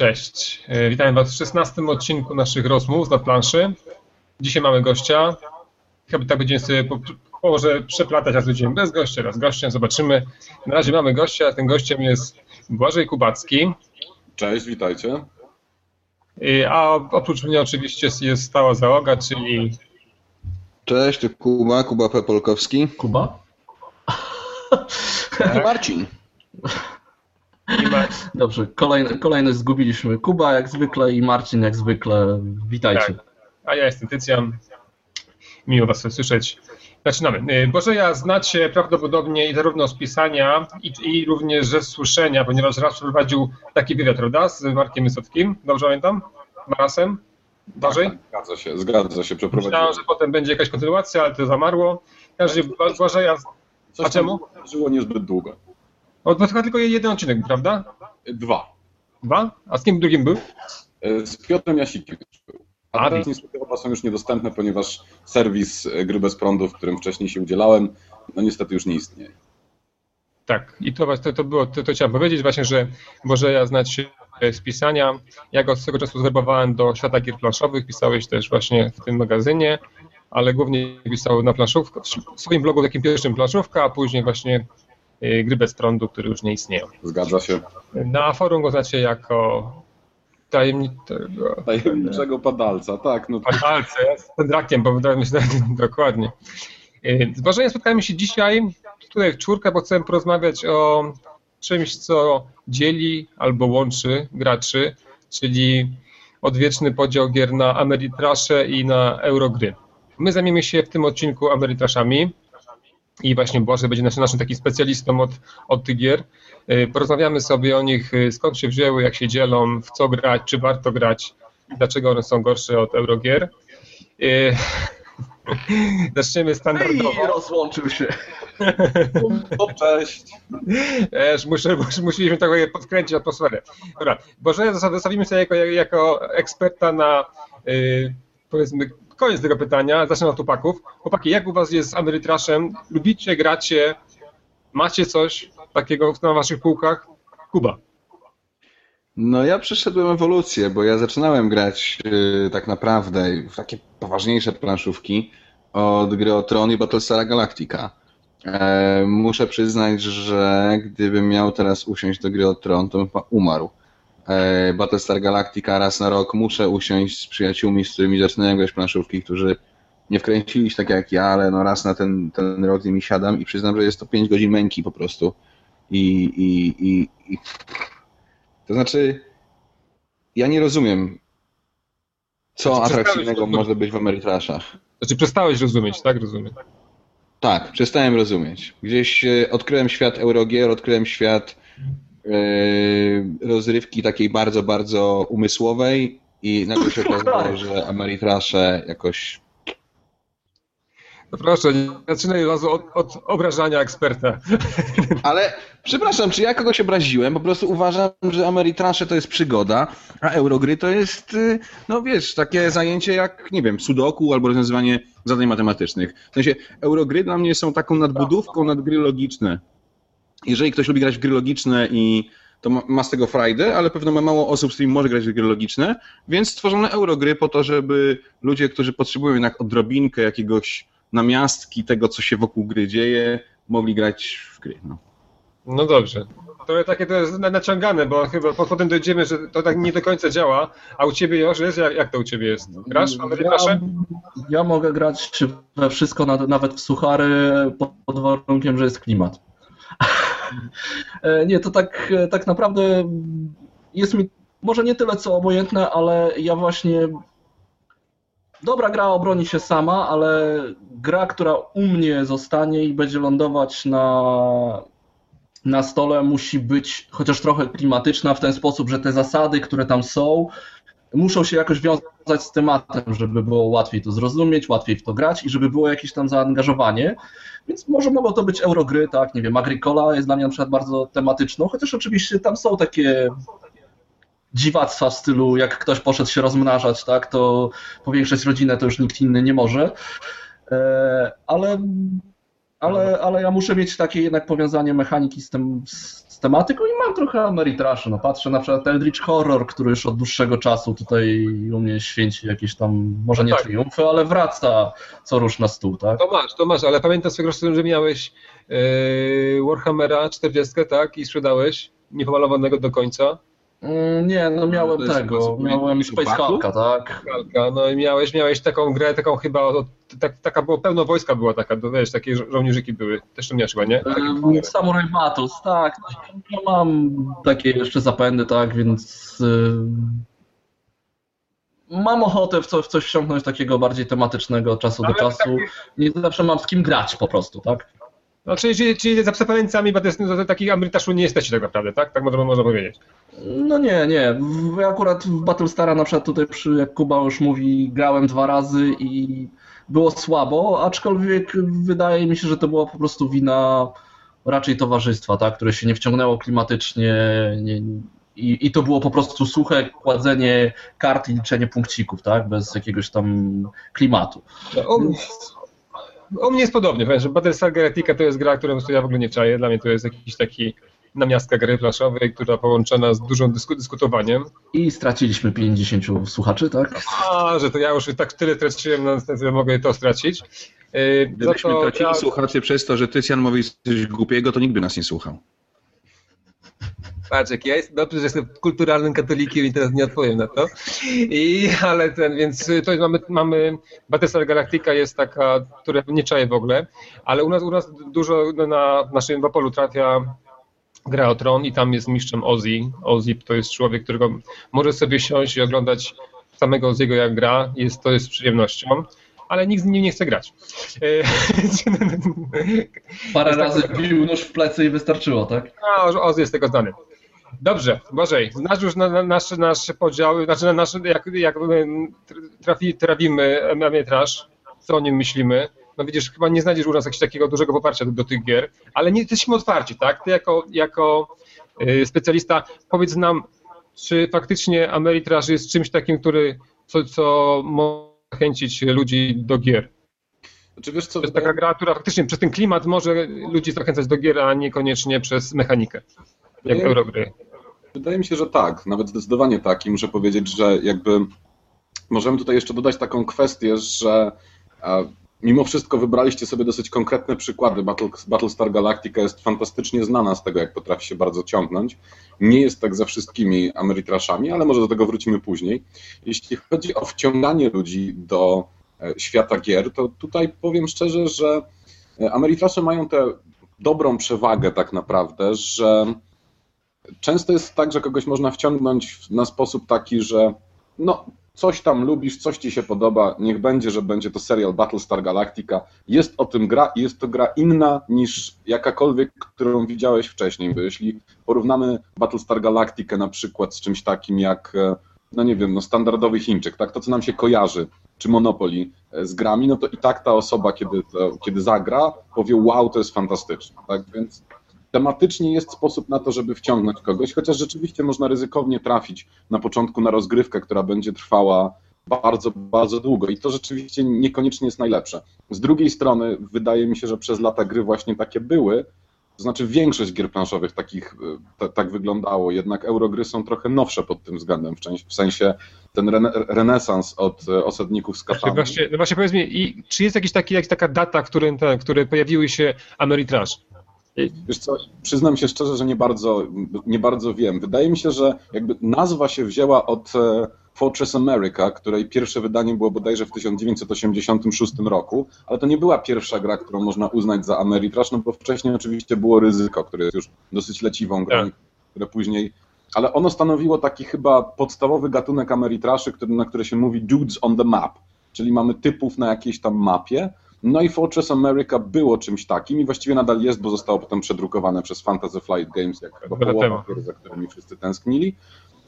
Cześć. E, witam Was w 16 odcinku naszych rozmów na planszy. Dzisiaj mamy gościa. Chyba tak będziemy sobie po, może przeplatać raz będziemy bez gościa, raz gościem. Zobaczymy. Na razie mamy gościa. Tym gościem jest Błażej Kubacki. Cześć, witajcie. A oprócz mnie oczywiście jest stała załoga, czyli... Cześć, to Kuba, Kuba P. Polkowski. Kuba? I Marcin. Dobrze, kolejny, kolejny zgubiliśmy. Kuba jak zwykle i Marcin jak zwykle. Witajcie. Tak. A ja jestem Tycjan. Miło Was słyszeć. Zaczynamy. Bożeja znacie prawdopodobnie i zarówno z pisania, i, i również ze słyszenia, ponieważ raz przeprowadził taki wywiad, prawda, z Markiem Wysockim. Dobrze pamiętam? Marasem? Bożej? Tak, zgadza się, zgadza się, przeprowadziłem. Myślałem, że potem będzie jakaś kontynuacja, ale to zamarło. Każdy Błażeja... Coś A czemu? Żyło niezbyt długo. O, to chyba tylko jeden odcinek, prawda? Dwa. Dwa? A z kim drugim był? E, Z Piotrem Jasikiem był. A A, teraz niestety oba są już niedostępne, ponieważ serwis e, Gry Bez Prądu, w którym wcześniej się udzielałem, no niestety już nie istnieje. Tak, i to, to, to było, to, to chciałem powiedzieć właśnie, że Bożeja znać się z pisania. Ja go swego czasu zwerbowałem do świata gier planszowych, pisałeś też właśnie w tym magazynie, ale głównie pisał na planszówkę, w swoim blogu takim pierwszym planszówka, a później właśnie gry bez prądu, które już nie istnieją. Zgadza się. Na forum go znacie jako tajemniczego... Tajemniczego padalca, tak. No, Padalce, ja jestem rakiem, bo wydaje mi się dokładnie. Y, Z Bożeniem spotkamy się dzisiaj tutaj w czwórkę, bo chcemy porozmawiać o czymś, co dzieli albo łączy graczy, czyli odwieczny podział gier na Ameritrasze i na Eurogry. My zajmiemy się w tym odcinku Ameritraszami i właśnie Błażej będzie naszym, naszym takim specjalistą od, od tych gier. Y, Porozmawiamy sobie o nich, y, skąd się wzięły, jak się dzielą, w co grać, czy warto grać, dlaczego one są gorsze od Eurogier. Y, Zaczniemy standardowo. I rozłączył się. to cześć. Wiesz, muszę, musieliśmy trochę podkręcić atmosferę. Dobra, Boże, zostawimy sobie jako, jako eksperta na powiedzmy koniec tego pytania. Zacznę od chłopaków. Chłopaki, jak u was jest z Ameritraszem? Lubicie, gracie? Macie coś takiego na waszych półkach? Kuba. No ja przeszedłem ewolucję, bo ja zaczynałem grać yy, tak naprawdę w takie poważniejsze planszówki od gry o Tron i Battlestara Galactica. E, muszę przyznać, że gdybym miał teraz usiąść do gry o Tron, to bym umarł. E, Battlestar Galactica raz na rok muszę usiąść z przyjaciółmi, z którymi zaczynałem grać planszówki, którzy nie wkręcili się tak jak ja, ale no raz na ten, ten rok z nimi siadam i przyznam, że jest to 5 godzin męki po prostu. I, i, i, i to znaczy, ja nie rozumiem, co Znaczy, atrakcyjnego może być w Ameritraszach. Znaczy przestałeś rozumieć, tak? Rozumiem. Tak, przestałem rozumieć. Gdzieś e, odkryłem świat Eurogier, odkryłem świat rozrywki takiej bardzo, bardzo umysłowej i nagle się okazało, że Ameritrasze jakoś... No proszę, nie zaczynaj razu od, od obrażania eksperta. Ale przepraszam, czy ja kogoś obraziłem? Po prostu uważam, że Ameritrasze to jest przygoda, a Eurogry to jest, y, no wiesz, takie zajęcie jak, nie wiem, sudoku albo rozwiązywanie zadań matematycznych. W sensie Eurogry dla mnie są taką nadbudówką nad gry logiczne. Jeżeli ktoś lubi grać w gry logiczne i to ma, z tego frajdę, ale pewno ma mało osób, z którymi może grać w gry logiczne, więc stworzono Eurogry po to, żeby ludzie, którzy potrzebują jednak odrobinkę jakiegoś namiastki tego, co się wokół gry dzieje, mogli grać w gry. No. No dobrze. To takie to jest na- naciągane, bo chyba po- potem dojdziemy, że to tak nie do końca działa, a u ciebie już jest? Jak, jak to u ciebie jest? Grasz? Ja, ja mogę grać we wszystko, na- nawet w suchary, pod warunkiem, że jest klimat. E, nie, to tak, tak naprawdę jest mi może nie tyle co obojętne, ale ja właśnie. Dobra gra obroni się sama, ale gra, która u mnie zostanie i będzie lądować na, na stole, musi być chociaż trochę klimatyczna w ten sposób, że te zasady, które tam są, muszą się jakoś wiązać z tematem, żeby było łatwiej to zrozumieć, łatwiej w to grać i żeby było jakieś tam zaangażowanie. Więc może mogą to być eurogry, tak, nie wiem, Agricola jest dla mnie na przykład bardzo tematyczną, chociaż oczywiście tam są takie dziwactwa w stylu, jak ktoś poszedł się rozmnażać, tak, to powiększać rodzinę to już nikt inny nie może. E, Ale Ale, ale ja muszę mieć takie jednak powiązanie mechaniki z, tym, z tematyką i mam trochę Ameritrashu. No patrzę na przykład Eldritch Horror, który już od dłuższego czasu tutaj u mnie święci jakieś tam, może nie tak. triumfy, ale wraca co rusz na stół, tak? To masz, to masz, ale pamiętam swego czasu, że miałeś yy, Warhammera 40, tak? I sprzedałeś niepomalowanego do końca. Mm, Nie, no miałem jest tego, miałem? Space Hulka, tak? Kalka, no i miałeś, miałeś taką grę, taką chyba, o, tak, taka było, pełno wojska była taka, to wiesz, takie żo- żołnierzyki były. Też to miałeś chyba, nie? Ym, Samurai Battles, tak. No, ja mam takie jeszcze zapędy, tak, więc mam ochotę w, co, w coś wsiąknąć takiego bardziej tematycznego od czasu do Ale czasu. Nie zawsze mam z kim grać po prostu, tak? No, czyli, czyli, czyli za preferencjami, bo to jest, no, takich Amerytaszu nie jesteście tak naprawdę, tak? Tak można, można powiedzieć. No nie, nie. Ja akurat w Battlestara na przykład tutaj, przy, jak Kuba już mówi, grałem dwa razy i było słabo, aczkolwiek wydaje mi się, że to była po prostu wina raczej towarzystwa, tak, które się nie wciągnęło klimatycznie nie, i, i to było po prostu suche kładzenie kart i liczenie punkcików, tak, bez jakiegoś tam klimatu. No, u, u mnie jest podobnie, powiem, że Battlestar Galactica to jest gra, którą ja w ogóle nie czaję. Dla mnie to jest jakiś taki namiastka gry flaszowej, która połączona z dużą dysku, dyskutowaniem. I straciliśmy 50 słuchaczy, tak? A, że to ja już tak tyle straciłem, no, że mogę to stracić. Yy, Gdybyśmy to tracili ja- słuchaczy przez to, że Tycjan mówi coś głupiego, to nikt by nas nie słuchał. Patrz, jak ja jest dobrze, że jestem kulturalnym katolikiem i teraz nie odpowiem na to. I, ale ten, więc to mamy, mamy Battlestar Galactica jest taka, która nie czaję w ogóle, ale u nas, u nas dużo no, na naszym Wapolu trafia gra o Tron i tam jest mistrzem Ozzy. Ozzy to jest człowiek, którego może sobie siąść i oglądać samego Ozzy'ego jak gra, jest, to jest z przyjemnością, ale nikt z nim nie chce grać. Y, Parę jest tak- razy bił nóż w plecy i wystarczyło, tak? A, Ozzy jest tego znany. Dobrze, Bożej, znasz już na, na nasze, nasze podziały, znaczy na nasze, jak, jak trafi, trawimy metraż, co o nim myślimy. No widzisz, chyba nie znajdziesz u nas jakiegoś takiego dużego poparcia do, do tych gier, ale nie jesteśmy otwarci, tak? Ty jako, jako y, specjalista powiedz nam, czy faktycznie Ameritraż jest czymś takim, który, co, co może zachęcić ludzi do gier? Znaczy, wiesz co, To jest taka gra, która faktycznie przez ten klimat może ludzi zachęcać do gier, a niekoniecznie przez mechanikę, jak Nie. Eurogry. Wydaje mi się, że tak, nawet zdecydowanie tak i muszę powiedzieć, że jakby możemy tutaj jeszcze dodać taką kwestię, że mimo wszystko wybraliście sobie dosyć konkretne przykłady. Battle, Battlestar Galactica jest fantastycznie znana z tego, jak potrafi się bardzo ciągnąć. Nie jest tak za wszystkimi Ameritraszami, ale może do tego wrócimy później. Jeśli chodzi o wciąganie ludzi do e, świata gier, to tutaj powiem szczerze, że e, Ameritrasze mają tę dobrą przewagę tak naprawdę, że często jest tak, że kogoś można wciągnąć na sposób taki, że no, coś tam lubisz, coś ci się podoba, niech będzie, że będzie to serial Battlestar Galactica. Jest o tym gra i jest to gra inna niż jakakolwiek, którą widziałeś wcześniej. Bo jeśli porównamy Battlestar Galactica na przykład z czymś takim jak, e, no nie wiem, no standardowy Chińczyk, tak, to co nam się kojarzy, czy Monopoly e, z grami, no to i tak ta osoba, kiedy, to, kiedy zagra, powie wow, to jest fantastyczne, tak, więc tematycznie jest sposób na to, żeby wciągnąć kogoś, chociaż rzeczywiście można ryzykownie trafić na początku na rozgrywkę, która będzie trwała bardzo, bardzo długo i to rzeczywiście niekoniecznie jest najlepsze. Z drugiej strony wydaje mi się, że przez lata gry właśnie takie były, to znaczy większość gier planszowych takich y, ta, tak wyglądało, jednak eurogry są trochę nowsze pod tym względem, w części- w sensie ten rene, renesans od y, osadników z Katanu. właśnie, no właśnie powiedz mi, i czy jest jakiś taki, jakaś taka data, w którym te, które pojawiły się Ameritrash? Wiesz co, przyznam się szczerze, że nie bardzo, nie bardzo wiem. Wydaje mi się, że jakby nazwa się wzięła od e, Fortress America, której pierwsze wydanie było bodajże w 1986 roku, ale to nie była pierwsza gra, którą można uznać za Ameritrash, no bo wcześniej oczywiście było Ryzyko, które jest już dosyć leciwą grą, Tak. które później... Ale ono stanowiło taki chyba podstawowy gatunek Ameritraszy, który, na które się mówi dudes on the map, czyli mamy typów na jakiejś tam mapie, no i Fortress America było czymś takim i właściwie nadal jest, bo zostało potem przedrukowane przez Fantasy Flight Games, jak chyba połowa gier, za którymi wszyscy tęsknili.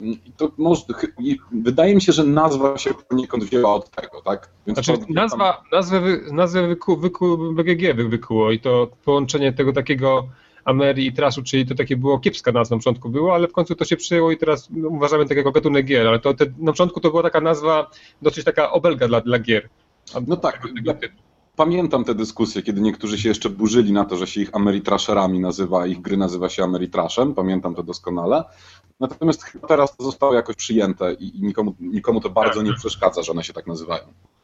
I to może, i wydaje mi się, że nazwa się poniekąd wzięła od tego, tak? Więc Znaczy to- nazwa, nazwę, wy- nazwę wyku, wyku, BGG wy- wykuło i to połączenie tego takiego Ameri i Trashu, czyli to takie było kiepska nazwa na początku było, ale w końcu to się przyjęło i teraz no, uważamy takiego gatunek gier, ale to te, na początku to była taka nazwa dosyć taka obelga dla, dla gier. No tak, typu. Pamiętam te dyskusje, kiedy niektórzy się jeszcze burzyli na to, że się ich Ameritrasherami nazywa, ich gry nazywa się Ameritrashem. Pamiętam to doskonale. Natomiast teraz to zostało jakoś przyjęte i i nikomu, nikomu to bardzo nie przeszkadza, że one się tak nazywają.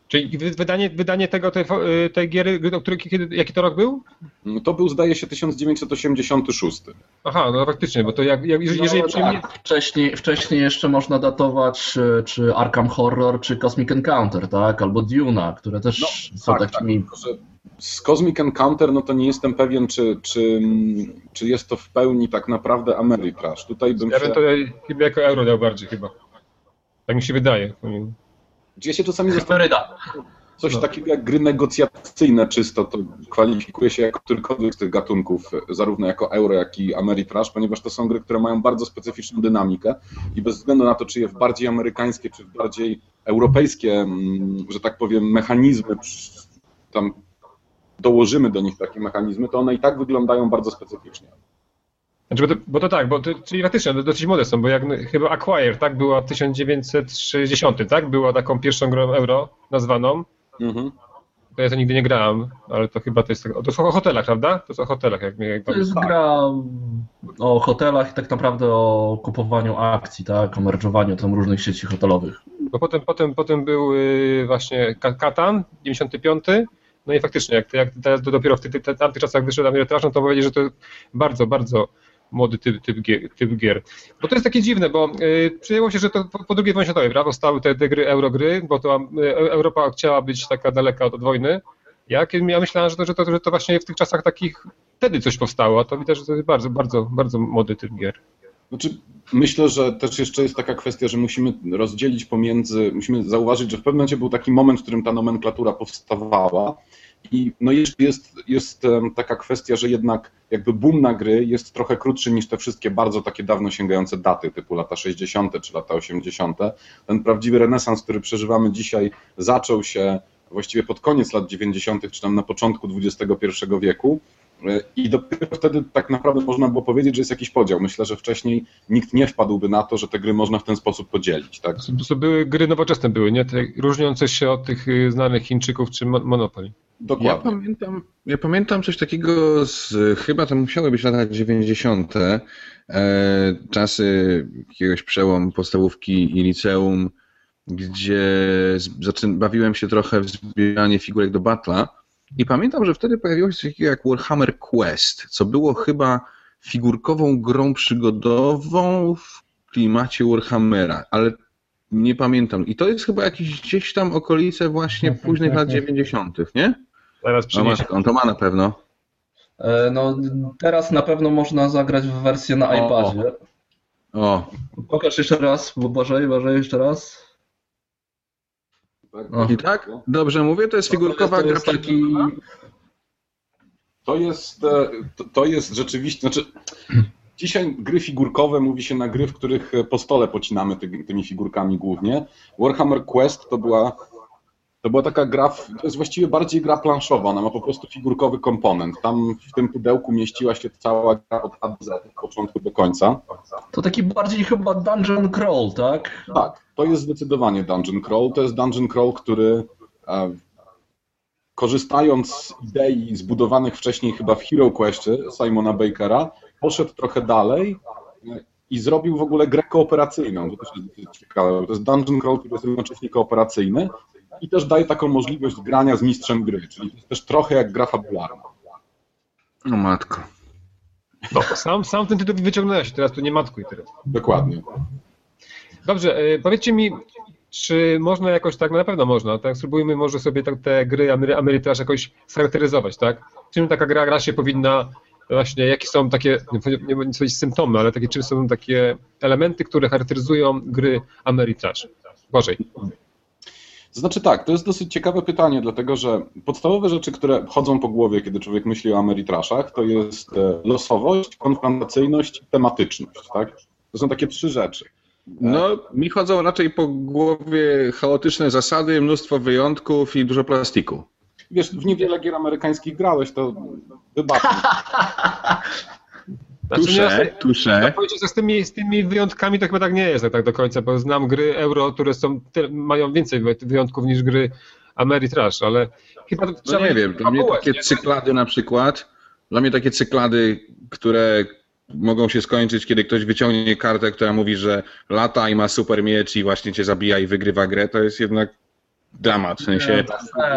Czyli wy- wydanie, wydanie tego, tej, y, tej giery, o której, kiedy, jaki to rok był? To był, zdaje się, 1986. Aha, no faktycznie, bo to jak, jak jeżeli, jeżeli no, przyjmie... tak. wcześniej, wcześniej jeszcze można datować czy, czy Arkham Horror, czy Cosmic Encounter, tak? Albo Duna, które też są tak, takimi... Że Z Cosmic Encounter, no to nie jestem pewien, czy, czy, czy jest to w pełni tak naprawdę Ameritrash. Tutaj bym Ja się... bym to chyba jako euro dał bardziej chyba. Tak mi się wydaje. Ja się czasami zastanawiam, coś No. takiego jak gry negocjacyjne czysto, to kwalifikuje się jako którykolwiek z tych gatunków, zarówno jako euro, jak i Ameritrash, ponieważ to są gry, które mają bardzo specyficzną dynamikę i bez względu na to, czy je w bardziej amerykańskie, czy w bardziej europejskie, mm, że tak powiem, mechanizmy, tam dołożymy do nich takie mechanizmy, to one i tak wyglądają bardzo specyficznie. Znaczy, bo, to, bo to tak, bo to, czyli faktycznie one dosyć młode są, bo jak chyba Acquire, tak, była 1960, tak? Była taką pierwszą grą euro nazwaną. Mhm. To ja to nigdy nie grałem, ale to chyba to jest tak, to jest o hotelach, prawda? To jest o hotelach, jak, jak To jest gra o hotelach i tak naprawdę o kupowaniu akcji, tak? O merge'owaniu tam różnych sieci hotelowych. Bo potem, potem, potem był y, właśnie Ka- Katan, 95. No i faktycznie, jak, jak teraz dopiero w tych, tych, tamtych czasach wyszedł Ameritrash, no to powiedzieć, że to bardzo, bardzo młody typ, typ, gier, typ gier. Bo to jest takie dziwne, bo y, przyjęło się, że to po, po II wojnie światowej, prawda, powstały te, te gry, eurogry, bo to y, Europa chciała być taka daleka od, od wojny. Ja, ja myślałem, że to, że, to, że to właśnie w tych czasach takich wtedy coś powstało, a to widać, że to jest bardzo, bardzo, bardzo młody typ gier. Znaczy, myślę, że też jeszcze jest taka kwestia, że musimy rozdzielić pomiędzy, musimy zauważyć, że w pewnym momencie był taki moment, w którym ta nomenklatura powstawała i no jeszcze jest, jest taka kwestia, że jednak jakby boom na gry jest trochę krótszy niż te wszystkie bardzo takie dawno sięgające daty, typu lata 60. czy lata 80. Ten prawdziwy renesans, który przeżywamy dzisiaj, zaczął się właściwie pod koniec lat 90., czy tam na początku XXI wieku. I dopiero wtedy tak naprawdę można było powiedzieć, że jest jakiś podział. Myślę, że wcześniej nikt nie wpadłby na to, że te gry można w ten sposób podzielić. Tak? To, to były gry nowoczesne były, nie? Te, różniące się od tych y, znanych Chińczyków czy Mon- Monopoly. Ja Dokładnie. pamiętam, ja pamiętam coś takiego z, chyba to musiały być lata 90. E, czasy jakiegoś przełom podstawówki i liceum, gdzie z, zaczyn, bawiłem się trochę w zbieranie figurek do Battle'a i pamiętam, że wtedy pojawiło się coś takiego jak Warhammer Quest, co było chyba figurkową grą przygodową w klimacie Warhammera, ale nie pamiętam. I to jest chyba jakieś gdzieś tam okolice właśnie Tak, tak, późnych tak, lat tak. 90., nie? Zaraz przyniesie. on to ma na pewno. E, No, teraz na pewno można zagrać w wersję na O. iPadzie. O, Pokaż jeszcze raz, bo Bożej, Bożej, jeszcze raz. Tak? No. i tak? Dobrze mówię? To jest figurkowa to jest przygodowa? To jest, e, to, to jest rzeczywiście, znaczy dzisiaj gry figurkowe mówi się na gry, w których po stole pocinamy ty, tymi figurkami głównie. Warhammer Quest to była, to była taka gra, to jest właściwie bardziej gra planszowa, ona ma po prostu figurkowy komponent. Tam w tym pudełku mieściła się cała gra od A do Z, od początku do końca. To taki bardziej chyba dungeon crawl, tak? Tak, to jest zdecydowanie Dungeon Crawl. To jest Dungeon Crawl, który e, korzystając z idei zbudowanych wcześniej chyba w Hero Questie Simona Bakera, poszedł trochę dalej e, i zrobił w ogóle grę kooperacyjną. To też jest ciekawe. To jest Dungeon Crawl, który jest jednocześnie kooperacyjny i też daje taką możliwość grania z mistrzem gry, czyli to jest też trochę jak gra fabularna. O matko. No, sam, sam ten tytuł wyciągnąłeś, teraz tu nie matkuj teraz. Dokładnie. Dobrze, y, powiedzcie mi, czy można jakoś tak, no na pewno można, tak spróbujmy może sobie tak te gry Amery- Ameritrash jakoś scharakteryzować, tak? Czym taka gra, gra się powinna, właśnie jakie są takie, nie nie powiedzieć symptomy, ale takie czym są takie elementy, które charakteryzują gry Ameritrash? Gorzej. To znaczy tak, to jest dosyć ciekawe pytanie, dlatego że podstawowe rzeczy, które chodzą po głowie, kiedy człowiek myśli o Ameritraszach, to jest e, losowość, konfrontacyjność i tematyczność. Tak? To są takie trzy rzeczy. No, mi chodzą raczej po głowie chaotyczne zasady, mnóstwo wyjątków i dużo plastiku. Wiesz, w niewiele gier amerykańskich grałeś, to wybaczę. Znaczy, nie, Tusze, tusze. Powiedzieć, że z tymi, z tymi wyjątkami to chyba tak nie jest tak, do końca, bo znam gry euro, które są, mają więcej wy- wyjątków niż gry Ameritrash, ale chyba No nie wiem, dla mnie takie nie? cyklady na przykład, dla mnie takie cyklady, które mogą się skończyć, kiedy ktoś wyciągnie kartę, która mówi, że lata i ma super miecz i właśnie cię zabija i wygrywa grę, to jest jednak dramat. W sensie,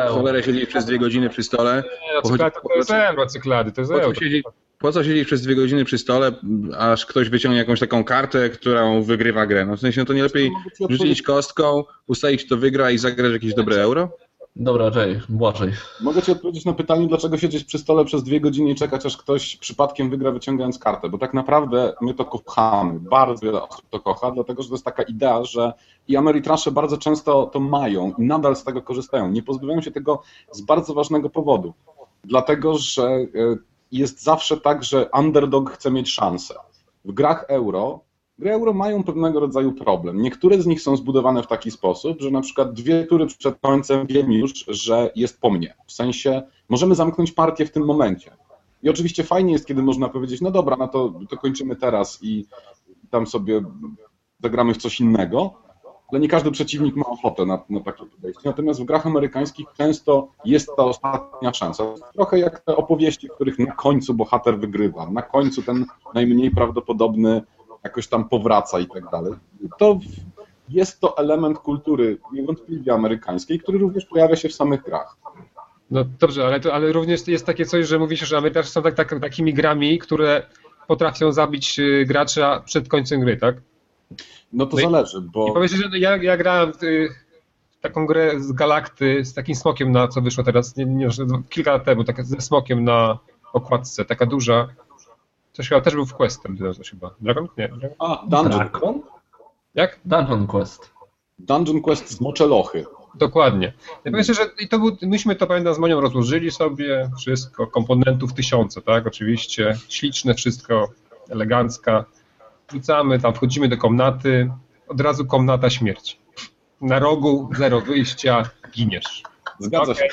cholerę siedzieć przez dwie godziny przy stole, Nie, cyklady to jest euro, cyklady, to jest euro. siedzieć, po co siedzieć przez dwie godziny przy stole, aż ktoś wyciągnie jakąś taką kartę, którą wygrywa grę. No w sensie, no to nie lepiej rzucić kostką, ustalić kto wygra i zagrać jakieś dobre euro? Dobra, Jay, Błażej. Mogę Ci odpowiedzieć na pytanie, dlaczego siedzieć przy stole przez dwie godziny i czekać, aż ktoś przypadkiem wygra wyciągając kartę, bo tak naprawdę my to kochamy, bardzo wiele osób to kocha, dlatego że to jest taka idea, że i Ameritrasze bardzo często to mają i nadal z tego korzystają. Nie pozbywają się tego z bardzo ważnego powodu, dlatego że e, jest zawsze tak, że underdog chce mieć szansę. W grach euro Gry euro mają pewnego rodzaju problem. Niektóre z nich są zbudowane w taki sposób, że na przykład dwie tury przed końcem wiem już, że jest po mnie. W sensie możemy zamknąć partię w tym momencie. I oczywiście fajnie jest, kiedy można powiedzieć, no dobra, no to, to kończymy teraz i tam sobie zagramy w coś innego, ale nie każdy przeciwnik ma ochotę na, na takie podejście. Natomiast w grach amerykańskich często jest ta ostatnia szansa. Trochę jak te opowieści, w których na końcu bohater wygrywa, na końcu ten najmniej prawdopodobny jakoś tam powraca i tak dalej. To jest to element kultury niewątpliwie amerykańskiej, który również pojawia się w samych grach. No dobrze, ale, to, ale również jest takie coś, że mówi się, że Amerykańczycy są tak, tak, takimi grami, które potrafią zabić y, gracza przed końcem gry, tak? No to No i- zależy, I bo powiedzcie, że ja, ja grałem w, y, w taką grę z Galakty, z takim smokiem, na co wyszło teraz, nie, nie, że kilka lat temu, taka ze smokiem na okładce, taka duża. Coś chyba też był w Questem, coś chyba. Dragon? Nie. Dragon? a, Dungeon, Dragon? Jak? Dungeon Quest. Dungeon Quest z Moczelochy. Dokładnie. Ja powiem szczerze, i to był, myśmy to pamiętam z Monią rozłożyli sobie wszystko, komponentów tysiące, tak? Oczywiście, śliczne wszystko, elegancka. Wrzucamy tam, wchodzimy do komnaty, od razu komnata śmierci. Na rogu, zero wyjścia, giniesz. Zgadza się. Okej.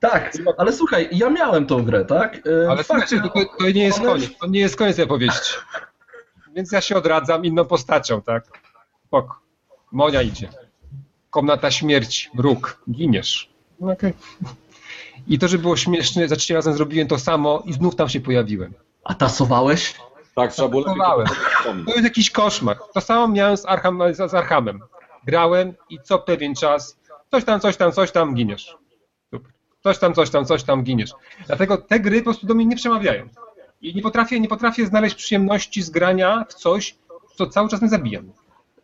Tak, ale słuchaj, ja miałem tą grę, tak? E, Ale faktycznie- słuchajcie, to, to nie jest koniec, to nie jest koniec tej opowieści. Więc ja się odradzam inną postacią, tak? Spoko. Monia idzie. Komnata śmierci, mruk, giniesz. No okej. I to, że było śmieszne, za trzecim razem zrobiłem to samo i znów tam się pojawiłem. A tasowałeś? Tak, trzeba było to jest jakiś koszmar. To samo miałem z, Arkham, z z Arkhamem. Grałem i co pewien czas coś tam, coś tam, coś tam, giniesz. Super. Coś tam, coś tam, coś tam, giniesz. Dlatego te gry po prostu do mnie nie przemawiają. I nie potrafię, nie potrafię znaleźć przyjemności z grania w coś, co cały czas mnie zabija.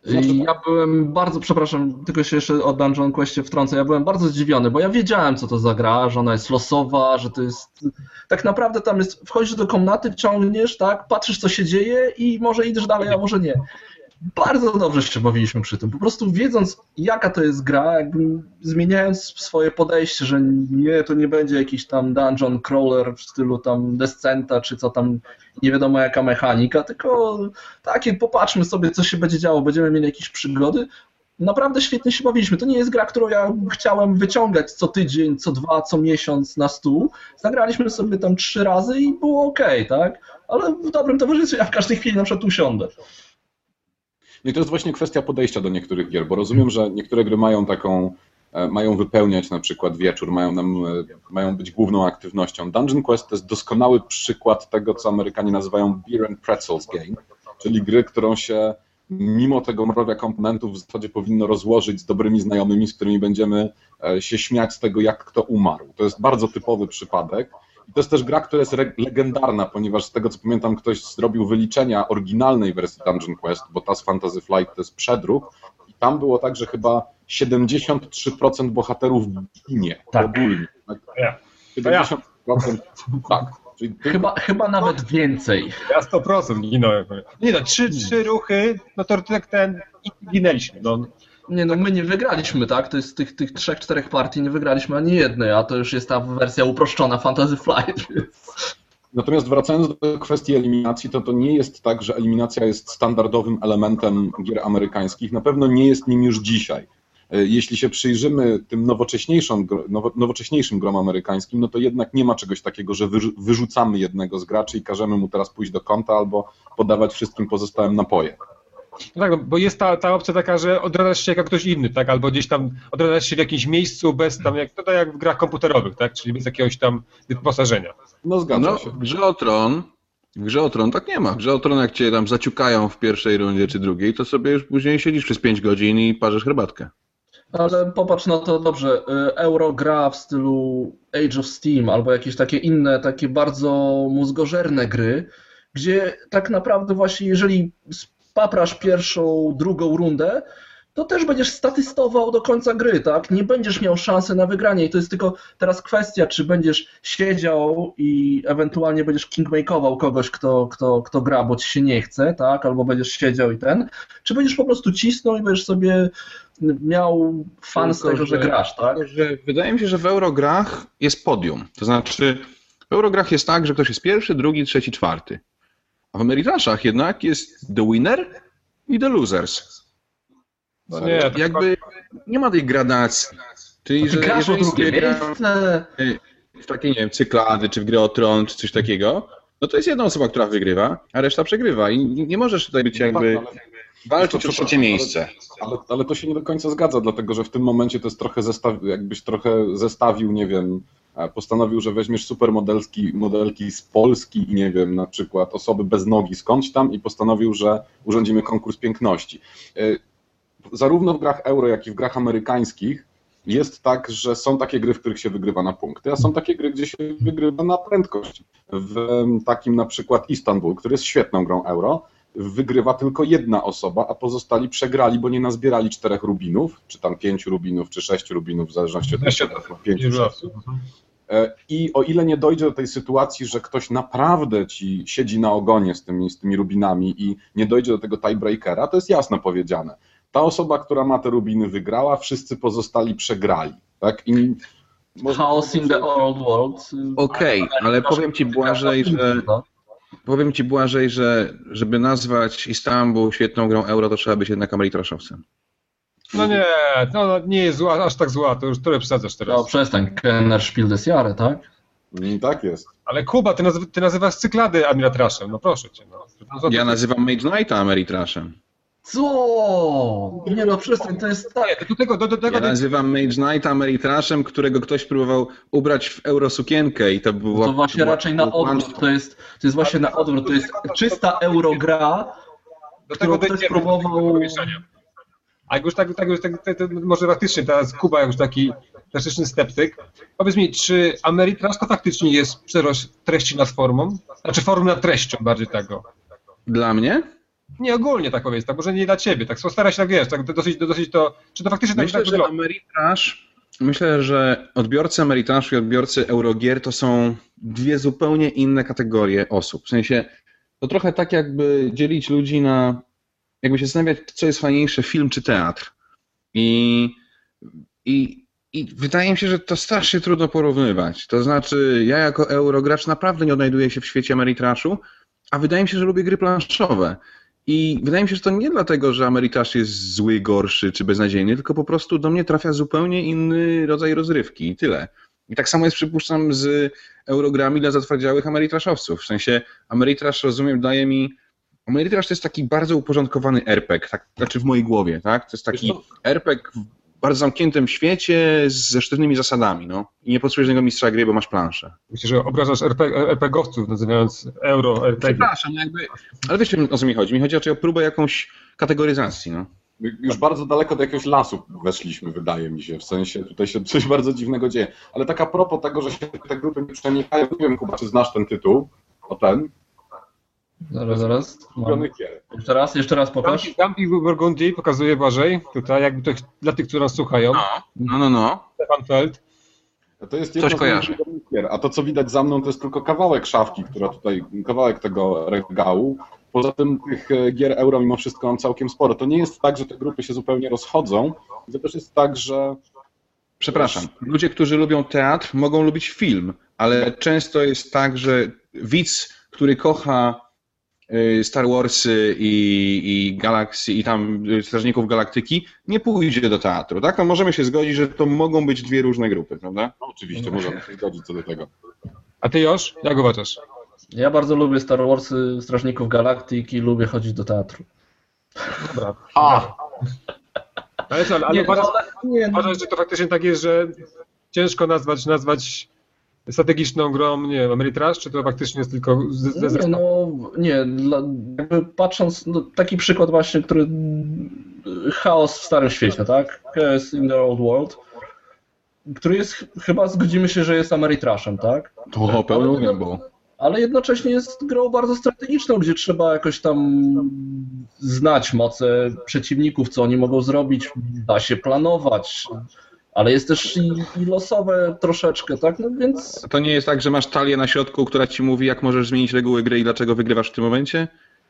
I ja byłem bardzo, przepraszam, tylko się jeszcze o Dungeon Questie wtrącę, ja byłem bardzo zdziwiony, bo ja wiedziałem, co to za gra, że ona jest losowa, że to jest... Tak naprawdę tam jest, wchodzisz do komnaty, ciągniesz, tak, patrzysz, co się dzieje i może idziesz dalej, a może nie. Bardzo dobrze się bawiliśmy przy tym. Po prostu wiedząc, jaka to jest gra, zmieniając swoje podejście, że nie, to nie będzie jakiś tam dungeon crawler w stylu tam Descenta, czy co tam, nie wiadomo jaka mechanika, tylko takie popatrzmy sobie, co się będzie działo, będziemy mieli jakieś przygody. Naprawdę świetnie się bawiliśmy. To nie jest gra, którą ja chciałem wyciągać co tydzień, co dwa, co miesiąc na stół. Zagraliśmy sobie tam trzy razy i było ok, tak? Ale w dobrym towarzystwie ja w każdej chwili na przykład usiądę. No i to jest właśnie kwestia podejścia do niektórych gier, bo rozumiem, że niektóre gry mają taką, e, mają wypełniać na przykład wieczór, mają, nam, e, mają być główną aktywnością. Dungeon Quest to jest doskonały przykład tego, co Amerykanie nazywają beer and pretzels game, czyli gry, którą się mimo tego mrowia komponentów w zasadzie powinno rozłożyć z dobrymi znajomymi, z którymi będziemy e, się śmiać z tego, jak kto umarł. To jest bardzo typowy przypadek. I to jest też gra, która jest legendarna, ponieważ z tego co pamiętam, ktoś zrobił wyliczenia oryginalnej wersji Dungeon Quest, bo ta z Fantasy Flight to jest przedruk. I tam było tak, że chyba 73% bohaterów ginie Tak. ogólnie. Tak? Ja. 70%. Tak. Czyli Chyba, chyba nawet więcej. Ja 100% ginąłem. Nie no, trzy, trzy ruchy, no to tak ten i ginęliśmy. No. Nie no, my nie wygraliśmy, tak? To jest tych, tych trzech, czterech partii nie wygraliśmy ani jednej, a to już jest ta wersja uproszczona Fantasy Flight. Natomiast wracając do kwestii eliminacji, to to nie jest tak, że eliminacja jest standardowym elementem gier amerykańskich. Na pewno nie jest nim już dzisiaj. E, Jeśli się przyjrzymy tym nowocześniejszym, nowo- nowocześniejszym grom amerykańskim, no to jednak nie ma czegoś takiego, że wyrzu- wyrzucamy jednego z graczy i każemy mu teraz pójść do kąta albo podawać wszystkim pozostałym napoje. No tak, no, bo jest ta, ta opcja taka, że odradzasz się jak ktoś inny, tak? Albo gdzieś tam odradzasz się w jakimś miejscu bez tam, jak, to tak jak w grach komputerowych, tak? Czyli bez jakiegoś tam wyposażenia. No zgadza No, się. w grze o Tron, w grze o Tron tak nie ma. W grze o Tron jak cię tam zaciukają w pierwszej rundzie czy drugiej, to sobie już później siedzisz przez 5 godzin i parzysz herbatkę. Ale popatrz na to dobrze. y, Euro gra w stylu Age of Steam albo jakieś takie inne, takie bardzo mózgożerne gry, gdzie tak naprawdę właśnie jeżeli spaprasz pierwszą, drugą rundę, to też będziesz statystował do końca gry, tak? Nie będziesz miał szansy na wygranie i to jest tylko teraz kwestia, czy będziesz siedział i ewentualnie będziesz kingmakeował kogoś, kto, kto, kto gra, bo ci się nie chce, tak? Albo będziesz siedział i ten, czy będziesz po prostu cisnął i będziesz sobie miał fan z tego, że że- grasz, tak? Tylko, że wydaje mi się, że w Eurograch jest podium. To znaczy, w Eurograch jest tak, że ktoś jest pierwszy, drugi, trzeci, czwarty. A w Ameritraszach jednak jest the winner i the losers. No nie, to Jakby nie ma tej gradacji. Czyli, że grasz o jeżeli drugie miejsce. w takie, nie wiem, cyklady, czy w grę o tron, czy coś takiego, no to jest jedna osoba, która wygrywa, a reszta przegrywa. I nie możesz tutaj być jakby Tak, walczyć o trzecie miejsce. Ale, ale to się nie do końca zgadza, dlatego że w tym momencie to jest trochę zestaw, jakbyś trochę zestawił, nie wiem, postanowił, że weźmiesz supermodelki modelki z Polski i nie wiem, na przykład osoby bez nogi skądś tam i postanowił, że urządzimy konkurs piękności. E, Zarówno w grach euro, jak i w grach amerykańskich jest tak, że są takie gry, w których się wygrywa na punkty, a są takie gry, gdzie się wygrywa na prędkość. W takim na przykład Istanbul, który jest świetną grą euro, wygrywa tylko jedna osoba, a pozostali przegrali, bo nie nazbierali czterech rubinów, czy tam pięciu rubinów, czy sześciu rubinów, w zależności od tego, pięciu, Dużo. sześciu. E, I o ile nie dojdzie do tej sytuacji, że ktoś naprawdę ci siedzi na ogonie z tymi, z tymi rubinami i nie dojdzie do tego tiebreakera, to jest jasno powiedziane. Ta osoba, która ma te rubiny, wygrała, wszyscy pozostali przegrali. Tak? I Chaos in the old world. Okej, ale powiem ci Błażej, że. Powiem ci Błażej, że żeby nazwać Istanbul świetną grą euro, to trzeba być jednak Ameritraszowcem. No nie, no, no nie jest zła, aż tak zła, to już trochę przesadzasz teraz. No przestań, Kenner Spiel des Jahre, tak? Mm, Tak jest. Ale Kuba, ty, nazywa, ty nazywasz cyklady Admiratraszem, no proszę cię. No. No, Ja nazywam Mage Knighta Ameritraszem. Co? Nie no, przestań, to jest tak. Do tego, do, do tego Ja nazywam Mage Knighta Ameritraszem, którego ktoś próbował ubrać w eurosukienkę i to było... To właśnie raczej na odwrót, to jest, to jest właśnie na odwrót, to jest czysta eurogra, do którą ktoś próbował- do tego mieszania. A jak już tak, tak, już tak to, to może faktycznie teraz Kuba już taki klasyczny sceptyk. Powiedz mi, czy Ameritrash to faktycznie jest przerost treści nad formą? Znaczy formy nad treścią bardziej tego. Dla mnie? Nie ogólnie tak powiedz, tak może nie dla ciebie, tak stara się tak wiesz, tak dosyć, dosyć to, czy to faktycznie tak, Myślę, tak że wygląda? Myślę, że odbiorcy Ameritrashu i odbiorcy Eurogier to są dwie zupełnie inne kategorie osób. W sensie, to trochę tak jakby dzielić ludzi na, jakby się zastanawiać, co jest fajniejsze, film czy teatr. I, i, i wydaje mi się, że to strasznie trudno porównywać. To znaczy, ja jako Eurogracz naprawdę nie odnajduję się w świecie Ameritrashu, a wydaje mi się, że lubię gry planszowe. I wydaje mi się, że to nie dlatego, że Ameritrash jest zły, gorszy czy beznadziejny, tylko po prostu do mnie trafia zupełnie inny rodzaj rozrywki i tyle. I tak samo jest, przypuszczam, z Eurogrami dla zatwardziałych Ameritrashowców. W sensie Ameritrash, rozumiem, daje mi... Ameritrash to jest taki bardzo uporządkowany RPG, tak, znaczy w mojej głowie, tak? To jest taki RPG w bardzo zamkniętym świecie ze sztywnymi zasadami, no. I nie potrzebujesz żadnego mistrza gry, bo masz planszę. Myślę, że obrażasz RP, RPGowców, nazywając euro RPG. Przepraszam, jakby... Ale wiesz, o co mi chodzi? Mi chodzi raczej o próbę jakąś kategoryzacji, no. Już bardzo daleko do jakiegoś lasu weszliśmy, wydaje mi się. W sensie tutaj się coś bardzo dziwnego dzieje. Ale tak a propos tego, że się te grupy nie przenikają, nie wiem, Kuba, czy znasz ten tytuł? O ten? Zaraz, zaraz. Mam. Jeszcze raz, jeszcze raz pokaż. Gampi Burgundii pokazuje Błażej, tutaj jakby to dla tych, którzy nas słuchają, No, no, no. Stefan Feld. To jest Coś jedno ulubionych gier. A to, co widać za mną, to jest tylko kawałek szafki, która tutaj, kawałek tego regału. Poza tym tych e, gier euro mimo wszystko mam całkiem sporo. To nie jest tak, że te grupy się zupełnie rozchodzą. To też jest tak, że Przepraszam. Ludzie, którzy lubią teatr, mogą lubić film, ale często jest tak, że widz, który kocha Star Warsy i, i Galaxy i tam y, Strażników Galaktyki, nie pójdzie do teatru, tak? To możemy się zgodzić, że to mogą być dwie różne grupy, prawda? no, oczywiście możemy się zgodzić co do tego. A ty już? Jak uważasz? Ja bardzo lubię Star Warsy, Strażników Galaktyki, lubię chodzić do teatru. Dobra. A, Ale co, ale, ale Nie, uważasz, ale nie, no, uważasz, że to faktycznie tak jest, że ciężko nazwać, nazwać strategiczną grą, nie wiem, Ameritrash, czy to faktycznie jest tylko ze, nie, no nie, dla, jakby patrząc, no, taki przykład właśnie, który chaos w Starym Świecie, tak? Chaos in the Old World, który jest, ch- chyba zgodzimy się, że jest Ameritrashem, tak? To pełną gębą. ale jednocześnie jest grą bardzo strategiczną, gdzie trzeba jakoś tam znać moce przeciwników, co oni mogą zrobić, da się planować, ale jest też i, i losowe troszeczkę, tak? No więc To nie jest tak, że masz talię na środku, która ci mówi, jak możesz zmienić reguły gry i dlaczego wygrywasz w tym momencie?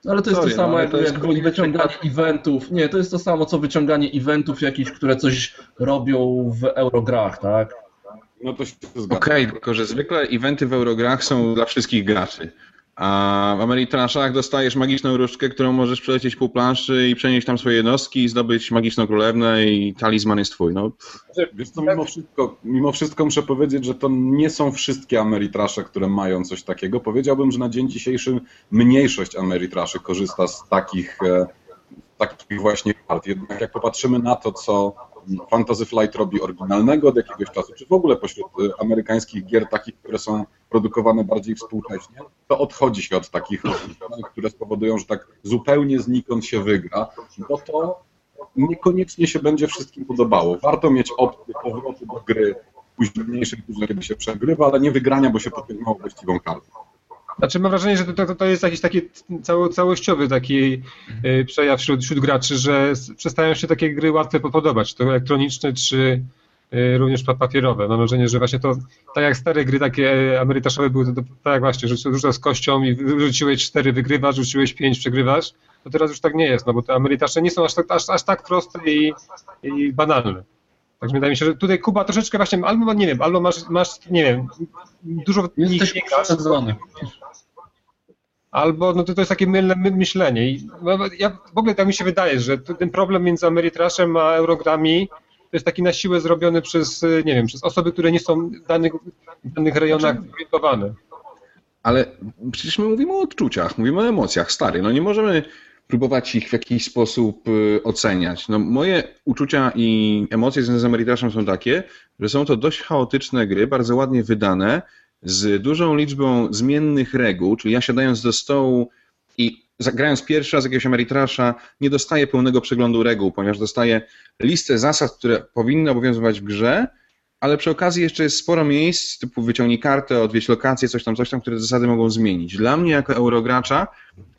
ale to jest Sorry, to samo no, jak, to jest jak kolejny wyciąganie eventów. Nie, to jest to samo co wyciąganie eventów jakichś, które coś robią w Eurograch, tak? no to się zgadza. Okej, tylko że zwykle eventy w Eurograch są dla wszystkich graczy. A w Ameritrashach dostajesz magiczną różdżkę, którą możesz przelecieć pół planszy i przenieść tam swoje jednostki i zdobyć magiczną królewnę i talizman jest twój. No, Wiesz co, mimo wszystko, mimo wszystko muszę powiedzieć, że to nie są wszystkie Ameritrasze, które mają coś takiego. Powiedziałbym, że na dzień dzisiejszy mniejszość Ameritraszy korzysta z takich, e, takich właśnie kart. Jednak jak popatrzymy na to, co Fantasy Flight robi oryginalnego od jakiegoś czasu, czy w ogóle pośród e, amerykańskich gier takich, które są produkowane bardziej współcześnie, to odchodzi się od takich które spowodują, że tak zupełnie znikąd się wygra, bo to niekoniecznie się będzie wszystkim podobało. Warto mieć opcję powrotu do gry późniejszej, później, kiedy się przegrywa, ale nie wygrania, bo się potem mało właściwą kartę. Znaczy mam wrażenie, że to, to, to jest jakiś taki cało, całościowy taki y, przejaw wśród, wśród graczy, że przestają się takie gry łatwe podobać, czy to elektroniczne, czy y, również pa- papierowe. Mam wrażenie, że właśnie to, tak jak stare gry takie amerytaszowe były, to, to, tak jak właśnie, że rzucasz z kością i rzuciłeś cztery, wygrywasz, rzuciłeś pięć, przegrywasz, to teraz już tak nie jest, no bo te amerytasze nie są aż tak, aż, aż tak proste i, i banalne. Także wydaje mi się, że tutaj Kuba troszeczkę właśnie, albo nie wiem, albo masz, masz nie wiem, dużo Jesteś nie grasz, przesadzony. Albo no to, to jest takie mylne my- myślenie. I no, ja, w ogóle tak mi się wydaje, że ten problem między Ameritraszem a Eurogrami to jest taki na siłę zrobiony przez, y, nie wiem, przez osoby, które nie są w danych, w danych rejonach zorientowane. Ale przecież my mówimy o odczuciach, mówimy o emocjach, stary. No nie możemy próbować ich w jakiś sposób y, oceniać. No moje uczucia i emocje związane z Ameritraszem są takie, że są to dość chaotyczne gry, bardzo ładnie wydane, z dużą liczbą zmiennych reguł, czyli ja siadając do stołu i zagrając pierwszy raz jakiegoś Ameritrasza, nie dostaję pełnego przeglądu reguł, ponieważ dostaję listę zasad, które powinny obowiązywać w grze, ale przy okazji jeszcze jest sporo miejsc, typu wyciągnij kartę, odwiedź lokację, coś tam, coś tam, które zasady mogą zmienić. Dla mnie jako eurogracza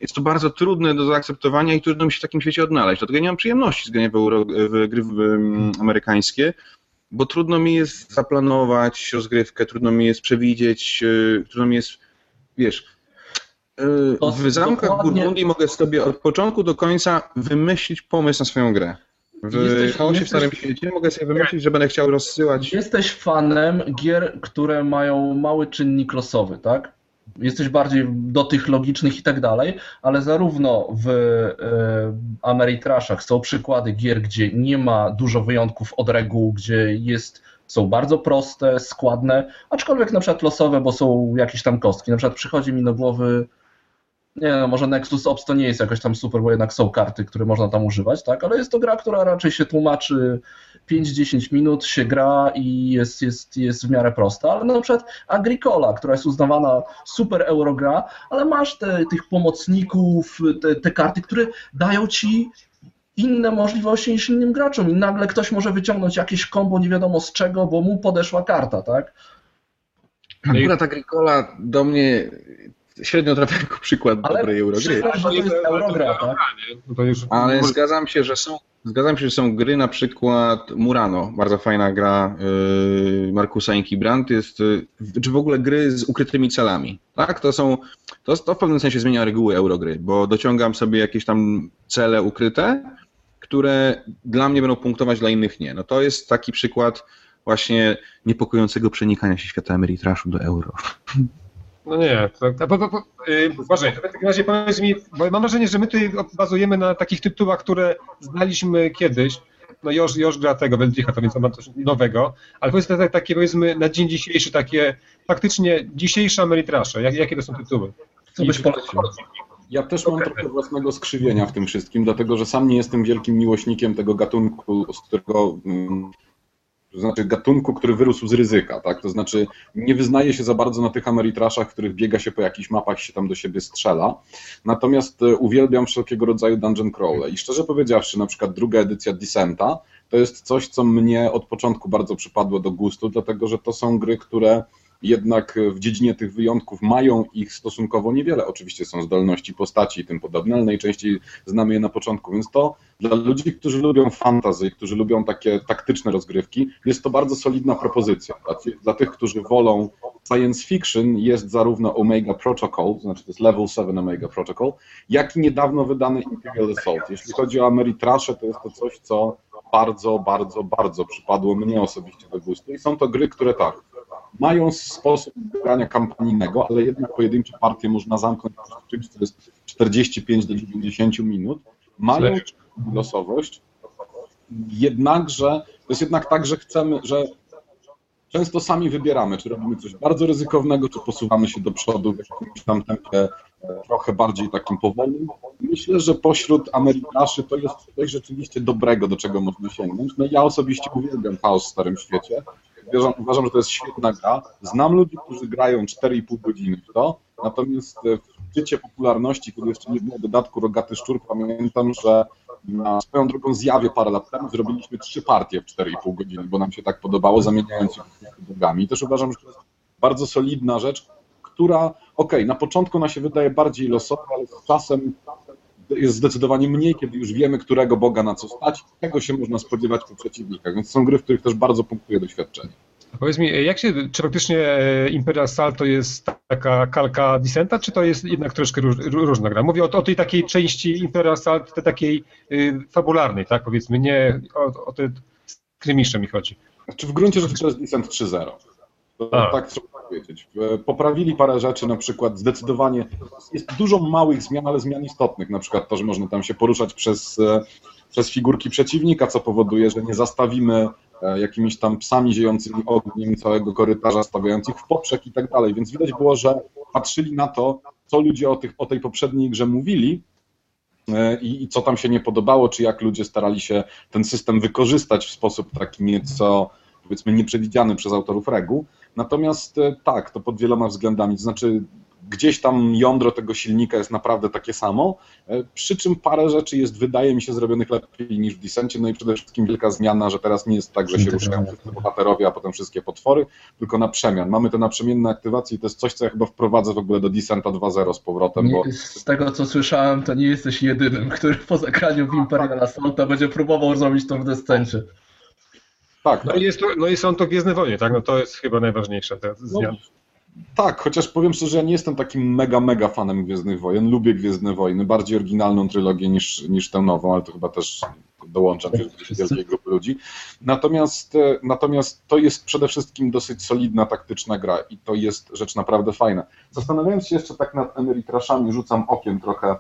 jest to bardzo trudne do zaakceptowania i trudno mi się w takim świecie odnaleźć. Dlatego nie mam przyjemności z grania w, euro, w gry amerykańskie, bo trudno mi jest zaplanować rozgrywkę, trudno mi jest przewidzieć, yy, trudno mi jest, wiesz, To w zamkach Burgundii mogę sobie od początku do końca wymyślić pomysł na swoją grę. W Jesteś- chaosie w jesteś- Starym Świecie mogę sobie wymyślić, że będę chciał rozsyłać Jesteś fanem gier, które mają mały czynnik losowy, tak? Jesteś bardziej do tych logicznych i tak dalej, ale zarówno w e, Ameritrashach są przykłady gier, gdzie nie ma dużo wyjątków od reguł, gdzie jest, są bardzo proste, składne, aczkolwiek na przykład losowe, bo są jakieś tam kostki. Na przykład przychodzi mi do głowy, nie no, może Nexus Ops to nie jest jakoś tam super, bo jednak są karty, które można tam używać, tak? Ale jest to gra, która raczej się tłumaczy 5-10 minut się gra i jest, jest, jest w miarę prosta, ale na przykład Agricola, która jest uznawana super eurogra, ale masz te, tych pomocników, te, te karty, które dają ci inne możliwości niż innym graczom i nagle ktoś może wyciągnąć jakieś kombo nie wiadomo z czego, bo mu podeszła karta, tak? Akurat Agricola do mnie średnio trafia jako przykład Ale dobrej eurogry. to jest eurogra, tak? No to już, Ale zgadzam się, że są, zgadzam się, że są gry na przykład Murano, bardzo fajna gra yy, Markusa Inkibrand, jest, yy, czy w ogóle gry z ukrytymi celami. Tak, to są, to, to w pewnym sensie zmienia reguły eurogry, bo dociągam sobie jakieś tam cele ukryte, które dla mnie będą punktować, dla innych nie. No to jest taki przykład właśnie niepokojącego przenikania się świata Ameritraszu do euro. No nie, to, bo, bo, bo, yy, uważaj, w takim razie powiedz mi, bo mam wrażenie, że my tutaj bazujemy na takich tytułach, które znaliśmy kiedyś, no Joż, Joż gra tego Weldicha, to więc on ma coś nowego, ale powiedz tak, takie powiedzmy na dzień dzisiejszy, takie faktycznie dzisiejsze Ameritrasze, jak, jakie to są tytuły? Co byś polecił? Ja też mam trochę własnego skrzywienia w tym wszystkim, dlatego że sam nie jestem wielkim miłośnikiem tego gatunku, z którego mm, to znaczy gatunku, który wyrósł z ryzyka, tak? To znaczy nie wyznaje się za bardzo na tych Ameritraszach, w których biega się po jakichś mapach i się tam do siebie strzela. Natomiast e, uwielbiam wszelkiego rodzaju dungeon crawle. I szczerze powiedziawszy, na przykład druga edycja Descenta to jest coś, co mnie od początku bardzo przypadło do gustu, dlatego że to są gry, które jednak w dziedzinie tych wyjątków mają ich stosunkowo niewiele. Oczywiście są zdolności postaci i tym podobne, ale najczęściej znamy je na początku, więc to dla ludzi, którzy lubią fantasy, którzy lubią takie taktyczne rozgrywki, jest to bardzo solidna propozycja. Dla, dla tych, którzy wolą science fiction, jest zarówno Omega Protocol, to znaczy to jest Level 7 Omega Protocol, jak i niedawno wydany Imperial Assault. Jeśli chodzi o Ameritrasze, to jest to coś, co bardzo, bardzo, bardzo przypadło mnie osobiście do gustu i są to gry, które tak, mają sposób grania kampanijnego, ale jednak pojedyncze partie można zamknąć w czymś, co jest 45 do 90 minut. Mają losowość, jednakże to jest jednak tak, że chcemy, że często sami wybieramy, czy robimy coś bardzo ryzykownego, czy posuwamy się do przodu w jakimś tam tempie e, trochę bardziej takim powolnym. Myślę, że pośród Amerykaszy to jest coś rzeczywiście dobrego, do czego można sięgnąć. No ja osobiście uwielbiam chaos w Starym Świecie uważam, że to jest świetna gra. Znam ludzi, którzy grają 4,5 godziny w to, natomiast w szczycie popularności, kiedy jeszcze nie było dodatku Rogaty Szczur, pamiętam, że na swoją drogą zjawie parę lat temu zrobiliśmy trzy partie w 4,5 godziny, bo nam się tak podobało, zamieniając się drogami. Też uważam, że to jest bardzo solidna rzecz, która, okej, okay, na początku ona się wydaje bardziej losowa, ale z czasem jest zdecydowanie mniej, kiedy już wiemy, którego Boga na co stać, czego się można spodziewać po przeciwnikach. Więc są gry, w których też bardzo punktuje doświadczenie. Powiedz mi, jak się, czy faktycznie e, Imperial Salto jest taka kalka Dissenta, czy to jest jednak troszkę róż, różna gra? Mówię o, o, tej takiej części Imperial Salt, tej takiej y, fabularnej, tak powiedzmy, nie o, o te skrymisze mi chodzi. Czy w gruncie rzeczy to jest Descent 3.0. Tak trzeba powiedzieć. Poprawili parę rzeczy, na przykład zdecydowanie jest dużo małych zmian, ale zmian istotnych. Na przykład to, że można tam się poruszać przez, e, przez figurki przeciwnika, co powoduje, że nie zastawimy e, jakimiś tam psami ziejącymi ogniem całego korytarza, stawiających w poprzek i tak dalej. Więc widać było, że patrzyli na to, co ludzie o, tych, o tej poprzedniej grze mówili, e, i, i co tam się nie podobało, czy jak ludzie starali się ten system wykorzystać w sposób taki nieco, powiedzmy, nieprzewidziany przez autorów reguł. Natomiast e, tak, to pod wieloma względami. To znaczy, gdzieś tam jądro tego silnika jest naprawdę takie samo, e, przy czym parę rzeczy jest, wydaje mi się, zrobionych lepiej niż w Descencie, no i przede wszystkim wielka zmiana, że teraz nie jest tak, że się ruszają wszyscy bohaterowie, a potem wszystkie potwory, tylko na przemian. Mamy te naprzemienne aktywacje i to jest coś, co ja chyba wprowadzę w ogóle do Descenta 2.0 z powrotem. Bo... Z tego, co słyszałem, to nie jesteś jedynym, który po zagraniu w Imperial Assaulta będzie próbował zrobić to w Descencie. Tak, no, tak. I jest, no i są to Gwiezdne Wojny, tak? No to jest chyba najważniejsze te zmiany. No, tak, chociaż powiem szczerze, że ja nie jestem takim mega, mega fanem Gwiezdnych Wojen. Lubię Gwiezdne Wojny, bardziej oryginalną trylogię niż, niż tę nową, ale to chyba też dołączam do wielkiej grupy ludzi. Natomiast, e, natomiast to jest przede wszystkim dosyć solidna, taktyczna gra i to jest rzecz naprawdę fajna. Zastanawiając się jeszcze tak nad emerytraszami, rzucam okiem trochę,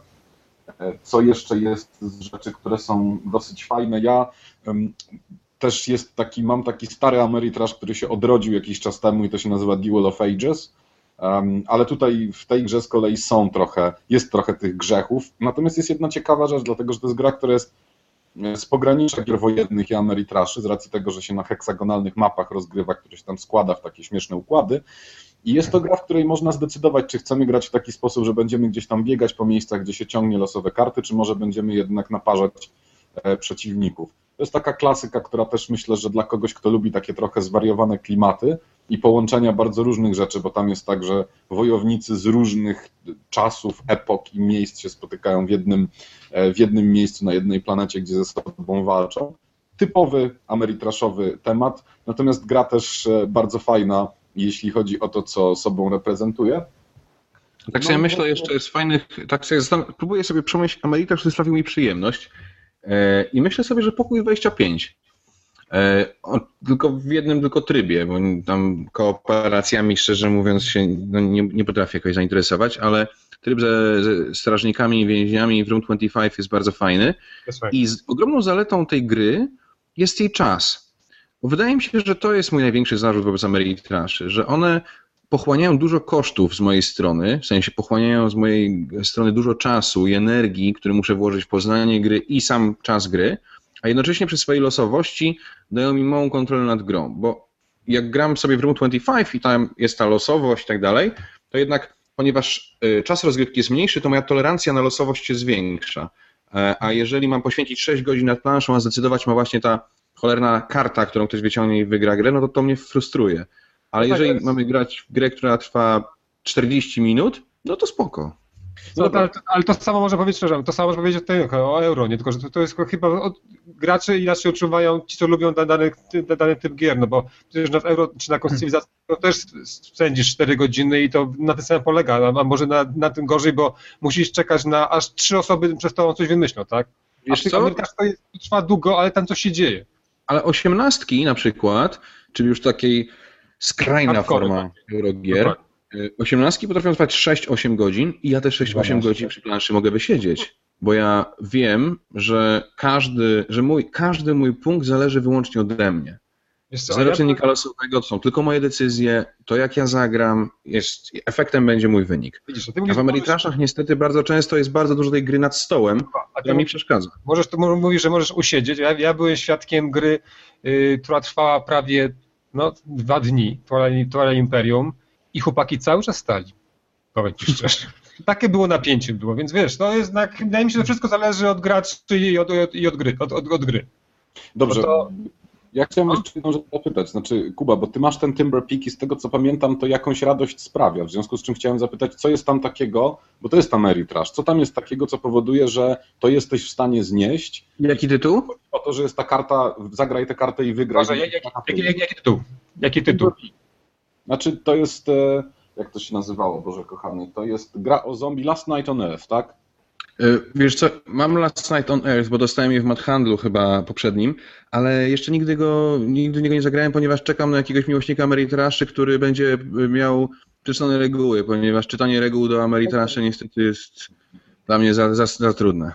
e, co jeszcze jest z rzeczy, które są dosyć fajne. Ja też jest taki, mam taki stary Ameritrash, który się odrodził jakiś czas temu i to się nazywa Duel of Ages, um, ale tutaj w tej grze z kolei są trochę, jest trochę tych grzechów, natomiast jest jedna ciekawa rzecz, dlatego że to jest gra, która jest e, z pogranicza gier wojennych i Ameritraszy, z racji tego, że się na heksagonalnych mapach rozgrywa, które się tam składa w takie śmieszne układy. I jest to gra, w której można zdecydować, czy chcemy grać w taki sposób, że będziemy gdzieś tam biegać po miejscach, gdzie się ciągnie losowe karty, czy może będziemy jednak naparzać przeciwników. To jest taka klasyka, która też myślę, że dla kogoś, kto lubi takie trochę zwariowane klimaty i połączenia bardzo różnych rzeczy, bo tam jest tak, że wojownicy z różnych czasów, epok i miejsc się spotykają w jednym, e, w jednym miejscu na jednej planecie, gdzie ze sobą walczą. Typowy ameritraszowy temat, natomiast gra też e, bardzo fajna, jeśli chodzi o to, co sobą reprezentuje. Tak sobie no, myślę jeszcze z fajnych, tak sobie próbuję sobie przemyśleć, Ameritrasz, który sprawił mi przyjemność, E, I myślę sobie, że pokój 25. E, tylko w jednym tylko trybie, bo tam kooperacjami, szczerze mówiąc, się no nie, nie potrafię jakoś zainteresować, ale tryb ze, ze strażnikami i więźniami w Room 25 jest bardzo fajny. I z ogromną zaletą tej gry jest jej czas. Bo wydaje mi się, że to jest mój największy zarzut wobec Ameritraszy, że one pochłaniają dużo kosztów z mojej strony, w sensie pochłaniają z mojej strony dużo czasu i energii, który muszę włożyć w poznanie gry i sam czas gry, a jednocześnie przy swojej losowości dają mi małą kontrolę nad grą, bo jak gram sobie w Room 25 i tam jest ta losowość i tak dalej, to jednak ponieważ y, czas rozgrywki jest mniejszy, to moja tolerancja na losowość się zwiększa. E, a jeżeli mam poświęcić 6 godzin nad planszą, a zdecydować ma właśnie ta cholerna karta, którą ktoś wyciągnie i wygra grę, no to to mnie frustruje. Ale No tak, jeżeli ale- mamy grać w grę, która trwa 40 minut, no to spoko. No, ale, ale to samo można powiedzieć, szczerze, to samo można powiedzieć o, euro, nie? Tylko, że to, to jest chyba od, gracze inaczej odczuwają ci, co lubią da- dany, dany typ gier, no bo przecież na euro czy na jakąś cywilizację to też spędzisz 4 godziny i to na tym samym polega, a, a może na, na tym gorzej, bo musisz czekać na aż trzy osoby przez to coś wymyślą, tak? A Wiesz co? Amerykach to, jest, to trwa długo, ale tam coś się dzieje. Ale osiemnastki na przykład, czyli już takiej skrajna Hardcore, forma Eurogier, Dokładnie. y, osiemnastki potrafią trwać 6-8 godzin i ja te 6-8 12. godzin przy planszy mogę wysiedzieć, bo ja wiem, że każdy, że mój, każdy mój punkt zależy wyłącznie ode mnie. Zero ja- czynnika losowego to są tylko moje decyzje, to jak ja zagram, jest, efektem będzie mój wynik. Widzisz, a w Ameritraszach niestety bardzo często jest bardzo dużo tej gry nad stołem, a która mi przeszkadza. Możesz, to mówisz, że możesz usiedzieć. Ja, ja byłem świadkiem gry, y, która trwała prawie no, dwa dni, Twilight Imperium i chłopaki cały czas stali. Powiem ci szczerze. Takie było napięcie było, więc wiesz, to jest, na- wydaje mi się, że wszystko zależy od graczy i od, od, i od gry. Od, od, od gry. Dobrze. No to- Ja chciałem jeszcze jedną rzecz zapytać. Znaczy, Kuba, bo ty masz ten Timber Peak i z tego co pamiętam, to jakąś radość sprawia. W związku z czym chciałem zapytać, co jest tam takiego, bo to jest Ameritrash, co tam jest takiego, co powoduje, że to jesteś w stanie znieść? Jaki tytuł? O to, że jest ta karta, zagraj tę kartę i wygraj. Uważaj, jak, jak, jaki, jaki, jaki tytuł? Jaki tytuł? Znaczy, to jest, e, jak to się nazywało, Boże kochany, to jest gra o zombie Last Night on Earth, tak? Y, Wiesz co, mam Last Night on Earth, bo dostałem je w Mad Handlu chyba poprzednim, ale jeszcze nigdy go, nigdy niego nie zagrałem, ponieważ czekam na jakiegoś miłośnika Ameritraszy, który będzie miał przeczytane reguły, ponieważ czytanie reguł do Ameritraszy niestety jest dla mnie za, za, za trudne.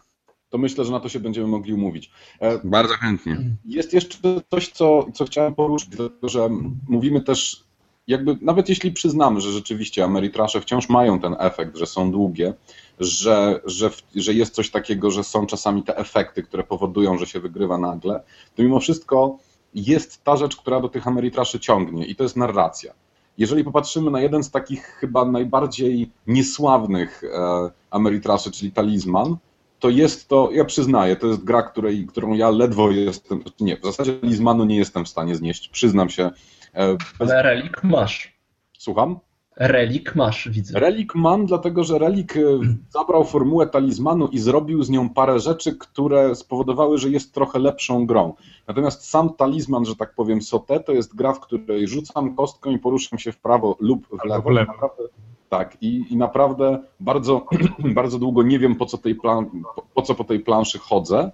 To myślę, że na to się będziemy mogli umówić. E, Bardzo chętnie. Jest jeszcze coś, co, co chciałem poruszyć, dlatego że mówimy też, jakby nawet jeśli przyznamy, że rzeczywiście Ameritrasze wciąż mają ten efekt, że są długie, że, że, że jest coś takiego, że są czasami te efekty, które powodują, że się wygrywa nagle, to mimo wszystko jest ta rzecz, która do tych Ameritraszy ciągnie i to jest narracja. Jeżeli popatrzymy na jeden z takich chyba najbardziej niesławnych e, Ameritraszy, czyli Talizman, to jest to, ja przyznaję, to jest gra, której, którą ja ledwo jestem, nie, w zasadzie Talizmanu nie jestem w stanie znieść, przyznam się. E, Bez, Ale relik masz. słucham? Relik masz, widzę. Relik mam, dlatego że Relik e, zabrał formułę talizmanu i zrobił z nią parę rzeczy, które spowodowały, że jest trochę lepszą grą. Natomiast sam talizman, że tak powiem, Sote, to jest gra, w której rzucam kostką i poruszam się w prawo lub w lewo. w lewo. Naprawdę, tak, i, i naprawdę bardzo, bardzo długo nie wiem, po co, tej plan, po, po co po tej planszy chodzę,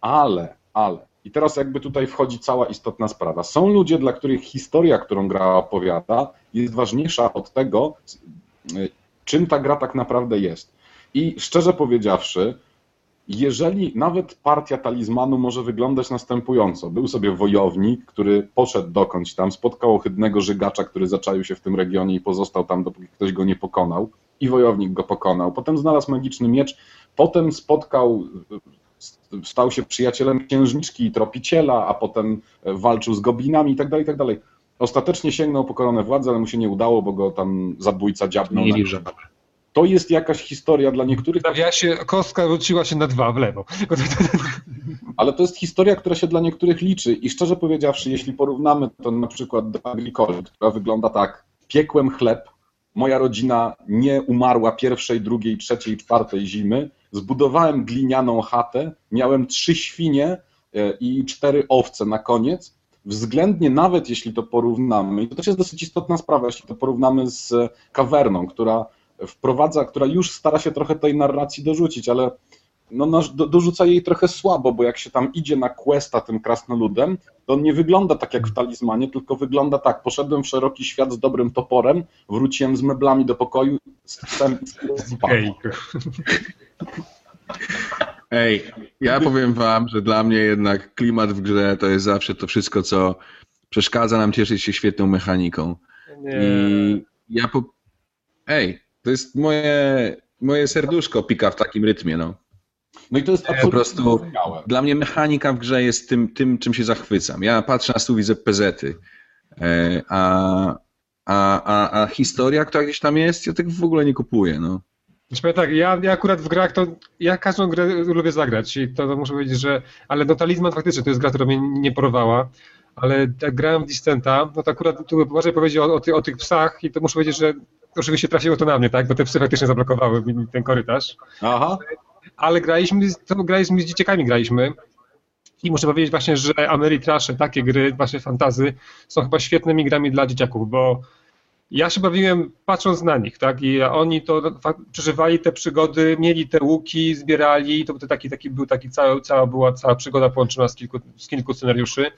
ale, ale. I teraz jakby tutaj wchodzi cała istotna sprawa. Są ludzie, dla których historia, którą gra opowiada, jest ważniejsza od tego, czym ta gra tak naprawdę jest. I szczerze powiedziawszy, jeżeli nawet partia talizmanu może wyglądać następująco. Był sobie wojownik, który poszedł dokądś tam, spotkał ohydnego żygacza, który zaczaił się w tym regionie i pozostał tam, dopóki ktoś go nie pokonał. I wojownik go pokonał. Potem znalazł magiczny miecz, potem spotkał, stał się przyjacielem księżniczki i tropiciela, a potem walczył z goblinami i tak dalej, i tak dalej. Ostatecznie sięgnął po koronę władzy, ale mu się nie udało, bo go tam zabójca dziabnął. Nie na- liczę. To jest jakaś historia dla niektórych, nawiasie kostka rzuciła się na dwa w lewo. ale to jest historia, która się dla niektórych liczy i szczerze powiedziawszy, jeśli porównamy to na przykład do Agricole, która wygląda tak, piekłem chleb, moja rodzina nie umarła pierwszej, drugiej, trzeciej, czwartej zimy, zbudowałem glinianą chatę, miałem trzy świnie e, i cztery owce na koniec, względnie nawet jeśli to porównamy, i to też jest dosyć istotna sprawa, jeśli to porównamy z kawerną, która wprowadza, która już stara się trochę tej narracji dorzucić, ale no, nasz- do, dorzuca jej trochę słabo, bo jak się tam idzie na questa tym krasnoludem, to on nie wygląda tak jak w talizmanie, tylko wygląda tak, poszedłem w szeroki świat z dobrym toporem, wróciłem z meblami do pokoju, z psem i Ej, ja powiem wam, że dla mnie jednak klimat w grze to jest zawsze to wszystko, co przeszkadza nam cieszyć się świetną mechaniką. nie. I Ja po... Ej, to jest moje, moje serduszko pika w takim rytmie, no. No i to jest Po absolutnie prostu zrozumiałe. dla mnie mechanika w grze jest tym, tym czym się zachwycam. Ja patrzę na stół, widzę pezety, e, a, a, a, a historia, która gdzieś tam jest, ja tego w ogóle nie kupuję, no. Znaczy, tak, ja, ja akurat w grach to, ja każdą grę lubię zagrać i to, to muszę powiedzieć, że, ale no Talizman faktycznie to jest gra, która mnie nie porwała, ale jak grałem w Distenta, no to akurat tu Błażej powiedział o, o, ty, o tych psach i to muszę powiedzieć, że oczywiście trafiło to na mnie, tak, bo te psy faktycznie zablokowały mi ten korytarz, Aha. Ale graliśmy, z- to graliśmy z dzieciakami, graliśmy i muszę powiedzieć właśnie, że Ameritrasze, takie gry, właśnie fantazy, są chyba świetnymi grami dla dzieciaków, bo ja się bawiłem patrząc na nich, tak? I oni to przeżywali te przygody, mieli te łuki, zbierali, to był taki, taki był taki cały, cała była cała przygoda połączona z kilku, z kilku scenariuszy.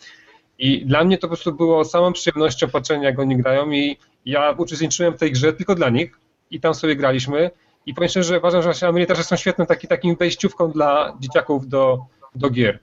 I dla mnie to po prostu było samą przyjemnością patrzenia, jak oni grają i ja uczestniczyłem w tej grze tylko dla nich i tam sobie graliśmy. I powiem szczerze, że uważam, że są świetnym taki, takim wejściówką dla dzieciaków do, do gier.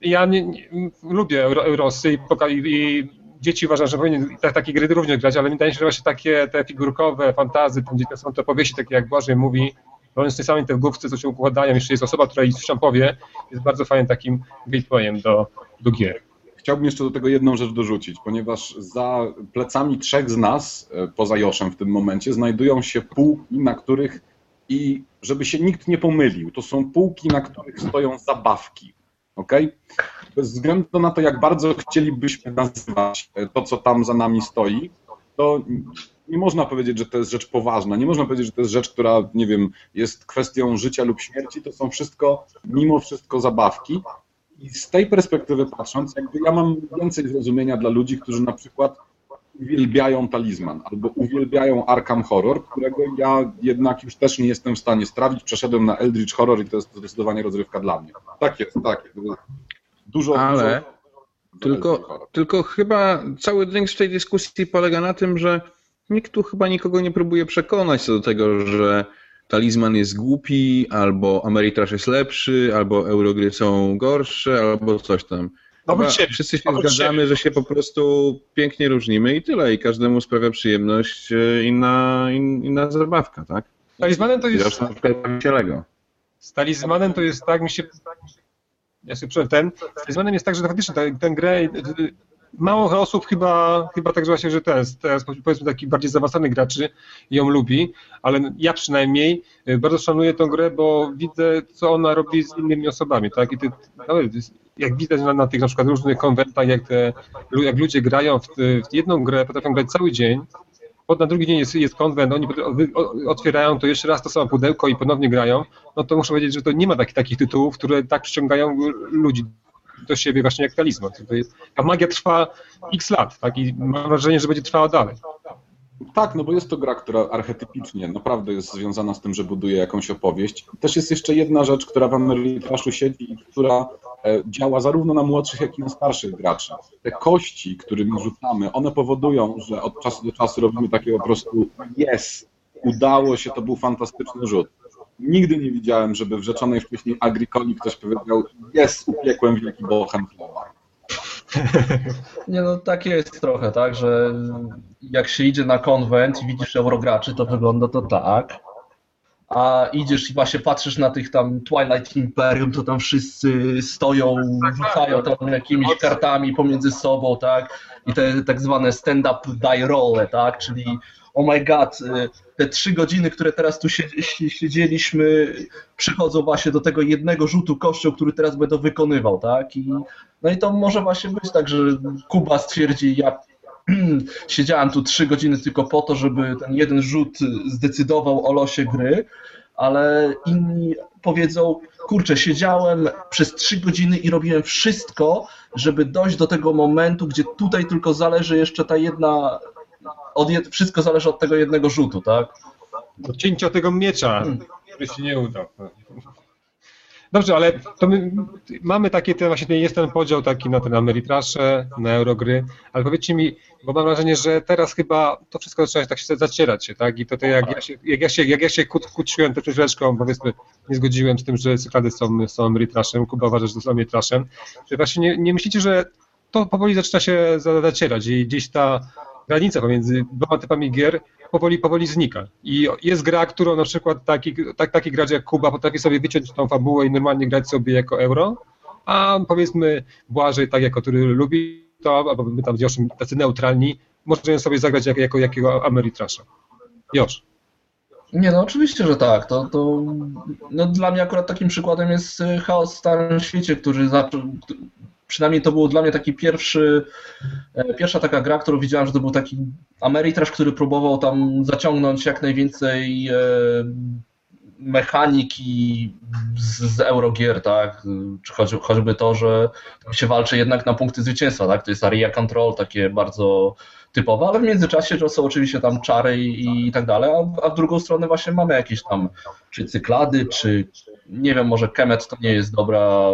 Ja nie, nie, lubię Eurosy i, i, dzieci uważam, że powinien te, takie gry również grać, ale wydaje mi się, że właśnie takie te figurkowe, fantazy, tam gdzie są te powieści, takie jak Błażej mówi, one są sami te główce, co się układają, jeszcze jest osoba, która coś tam powie, jest bardzo fajnym takim gatewayem do, do gier. Chciałbym jeszcze do tego jedną rzecz dorzucić, ponieważ za plecami trzech z nas, e, poza Joszem w tym momencie, znajdują się półki, na których i żeby się nikt nie pomylił, to są półki, na których stoją zabawki. ok? Bez względu na to, jak bardzo chcielibyśmy nazywać e, to, co tam za nami stoi, to nie można powiedzieć, że to jest rzecz poważna, nie można powiedzieć, że to jest rzecz, która, nie wiem, jest kwestią życia lub śmierci, to są wszystko, mimo wszystko zabawki. I z tej perspektywy patrząc, jakby ja mam więcej zrozumienia dla ludzi, którzy na przykład uwielbiają talizman albo uwielbiają Arkham Horror, którego ja jednak już też nie jestem w stanie strawić. Przeszedłem na Eldritch Horror i to jest zdecydowanie rozrywka dla mnie. Tak jest, tak jest. Dużo, Ale dużo Tylko, tylko chyba cały drink w tej dyskusji polega na tym, że nikt tu chyba nikogo nie próbuje przekonać co do tego, że talizman jest głupi, albo Ameritrash jest lepszy, albo Eurogry są gorsze, albo coś tam. Oprócz Chyba siebie. wszyscy się Oprócz zgadzamy, że się po prostu pięknie różnimy i tyle. I każdemu sprawia przyjemność e, inna, in, inna zabawka, tak? Talizmanem to jest, z talizmanem to jest tak, mi się, ja sobie ten, z talizmanem jest tak, że faktycznie tę grę, mało osób chyba, chyba tak, właśnie, że ten, teraz powiedzmy takich bardziej zaawansowanych graczy ją lubi, ale ja przynajmniej y, bardzo szanuję tę grę, bo widzę, co ona robi z innymi osobami, tak, i ty, no, jak widać na, na tych na przykład różnych konwentach, jak, te, jak ludzie grają w, w jedną grę, potrafią grać cały dzień, pod na drugi dzień jest, jest konwent, oni otwierają to jeszcze raz to samo pudełko i ponownie grają, no to muszę powiedzieć, że to nie ma takich, takich tytułów, które tak przyciągają ludzi do siebie właśnie jak talizman. Ta magia trwa x lat, tak, i mam wrażenie, że będzie trwała dalej. Tak, no bo jest to gra, która archetypicznie naprawdę jest związana z tym, że buduje jakąś opowieść. Też jest jeszcze jedna rzecz, która w Ameritraszu siedzi i która e, działa zarówno na młodszych, jak i na starszych graczy. Te kości, którymi rzucamy, one powodują, że od czasu do czasu robimy takie po prostu yes, udało się, to był fantastyczny rzut. Nigdy nie widziałem, żeby w rzeczonej wcześniej Agricoli ktoś powiedział yes, upiekłem wielki bochem chleba. Nie no, tak jest trochę, tak, że jak się idzie na konwent i widzisz eurograczy, to wygląda to tak. A idziesz i właśnie patrzysz na tych tam Twilight Imperium, to tam wszyscy stoją, rzucają tam jakimiś kartami pomiędzy sobą, tak? I te tak zwane stand-up die rolle, tak? Czyli oh my god, y, te trzy godziny, które teraz tu siedzi- si- siedzieliśmy, przychodzą właśnie do tego jednego rzutu kością, który teraz będę wykonywał, tak? I, no i to może właśnie być tak, że Kuba stwierdzi, ja siedziałem tu trzy godziny tylko po to, żeby ten jeden rzut zdecydował o losie gry, ale inni powiedzą, kurczę, siedziałem przez trzy godziny i robiłem wszystko, żeby dojść do tego momentu, gdzie tutaj tylko zależy jeszcze ta jedna, od wszystko zależy od tego jednego rzutu, tak? Do cięcia tego miecza, który się nie udał. Dobrze, ale to my mamy takie, ten właśnie jest ten podział taki na ten Ameritrasze, na Eurogry, ale powiedzcie mi, bo mam wrażenie, że teraz chyba to wszystko zaczyna się tak się zacierać się, tak? I to, to jak, ja się, jak ja się, jak ja się kuciłem też przed chwileczką, powiedzmy, nie zgodziłem z tym, że cyklady są, są Ameritraszem, Kuba uważa, że są Ameritraszem, że właśnie nie, nie myślicie, że to powoli zaczyna się za- zacierać i gdzieś ta granica pomiędzy dwoma typami gier powoli, powoli znika. I jest gra, którą na przykład taki, tak, taki gracz jak Kuba potrafi sobie wyciąć tą fabułę i normalnie grać sobie jako euro, a powiedzmy Błażej, tak jako który lubi to, albo my tam z Joszem tacy neutralni, możemy sobie zagrać jako, jako jakiego Ameritrasza. Josz. Nie, no oczywiście, że tak. To, to, no, dla mnie akurat takim przykładem jest y, Chaos w Starym Świecie, który zaczął, przynajmniej to był dla mnie taki pierwszy, e, pierwsza taka gra, którą widziałem, że to był taki Ameritrash, który próbował tam zaciągnąć jak najwięcej e, mechaniki z, z Eurogier, tak? Czy choć, choćby to, że tam się walczy jednak na punkty zwycięstwa, tak? To jest area control, takie bardzo typowe, ale w międzyczasie to są oczywiście tam czary i, i tak dalej, a, a w drugą stronę właśnie mamy jakieś tam czy cyklady, czy nie wiem, może Kemet to nie jest dobra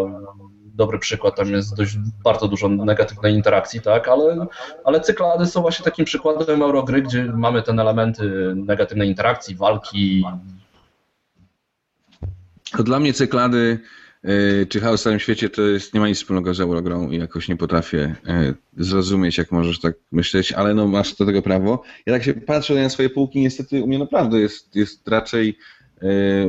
dobry przykład, tam jest dość bardzo dużo negatywnej interakcji, tak, ale, ale cyklady są właśnie takim przykładem Eurogry, gdzie mamy ten elementy negatywnej interakcji, walki. To dla mnie cyklady y, czy chaos w całym świecie to jest, nie ma nic wspólnego z Eurogrą i jakoś nie potrafię y, zrozumieć, jak możesz tak myśleć, ale no masz do tego prawo. Ja tak się patrzę na swoje półki, niestety u mnie naprawdę jest, jest raczej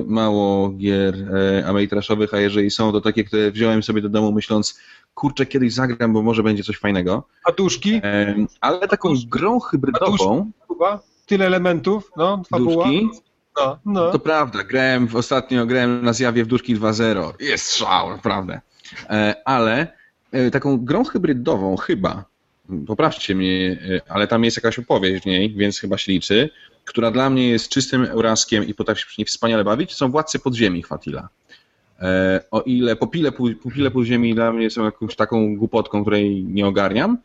mało gier e, ameritraszowych, a jeżeli są, to takie, które wziąłem sobie do domu myśląc, kurczę, kiedyś zagram, bo może będzie coś fajnego. A duszki? E, ale taką grą hybrydową... Chyba? Tyle elementów, no, fabuła. Duszki? No, no. To prawda, grałem ostatnio grałem na zjawie w Duszki 2.0. Jest szał, naprawdę. Ale taką grą hybrydową chyba, poprawcie mnie, ale tam jest jakaś opowieść w niej, więc chyba się liczy, która dla mnie jest czystym euraskiem i potrafi się przy niej wspaniale bawić, są Władcy Podziemi Fatila. E, o ile Popile, Pupile Podziemi dla mnie są jakąś taką głupotką, której nie ogarniam,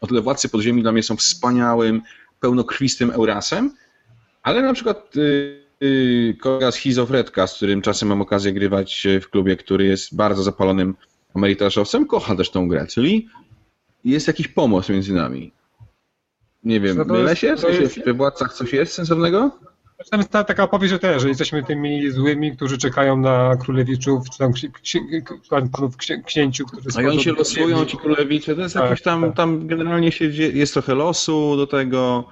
o tyle Władcy Podziemi dla mnie są wspaniałym, pełnokrwistym eurasem, ale na przykład y, y, kolega Schizofredka, z którym czasem mam okazję grywać w klubie, który jest bardzo zapalonym amerytraszowcem, kocha też tą grę, czyli jest jakiś pomoc między nami. Nie wiem, no mylę się? W sensie w władcach coś jest sensownego? Tam jest ta, taka opowieść, że też, że jesteśmy tymi złymi, którzy czekają na królewiczów, czy tam panów księciu, którzy A oni się losują, ci królewicze, to jest tak, jakoś tam, tak. tam generalnie się dzieje, jest trochę losu do tego,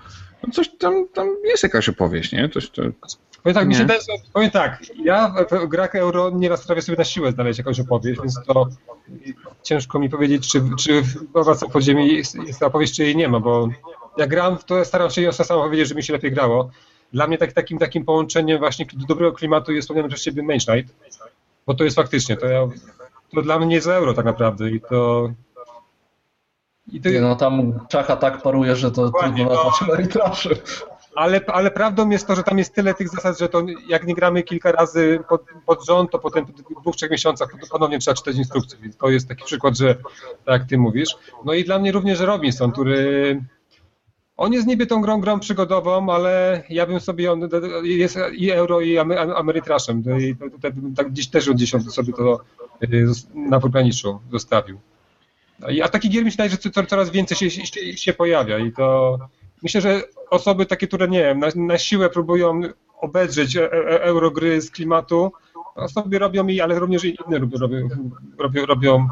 no coś tam, tam jest jakaś opowieść, nie? Coś, to... Powiem tak, mi się daje, powiem tak, ja w grach euro nieraz prawie sobie na siłę znaleźć jakąś opowieść, więc to ciężko mi powiedzieć, czy, czy Władca Podziemi jest, jest ta opowieść, czy jej nie ma, bo jak gram, to staram się samo powiedzieć, że mi się lepiej grało. Dla mnie tak, takim, takim połączeniem właśnie do dobrego klimatu jest wspomniany przez ciebie Mage Knight, bo to jest faktycznie, to, ja, to dla mnie jest euro tak naprawdę i to... I. Nie, no tam czacha tak paruje, że to trudno nazwać arbitrażem. Ale, ale prawdą jest to, że tam jest tyle tych zasad, że to jak nie gramy kilka razy pod, pod rząd, to potem po dwóch, trzech miesiącach ponownie trzeba czytać instrukcje. Więc to jest taki przykład, że tak jak ty mówisz. No i dla mnie również Robinson, który on jest niby tą grą, grą przygodową, ale ja bym sobie, on jest i euro, i Ameritraszem. I tutaj bym tak gdzieś też od dziesiątego sobie to y, na pograniczu zostawił. No A takich gier myślę, że coraz więcej się, się, się, pojawia i to myślę, że osoby takie, które nie wiem, na, na siłę próbują obedrzeć e, e, eurogry z klimatu, sobie robią i, ale również i inne robią, robią, robią, robią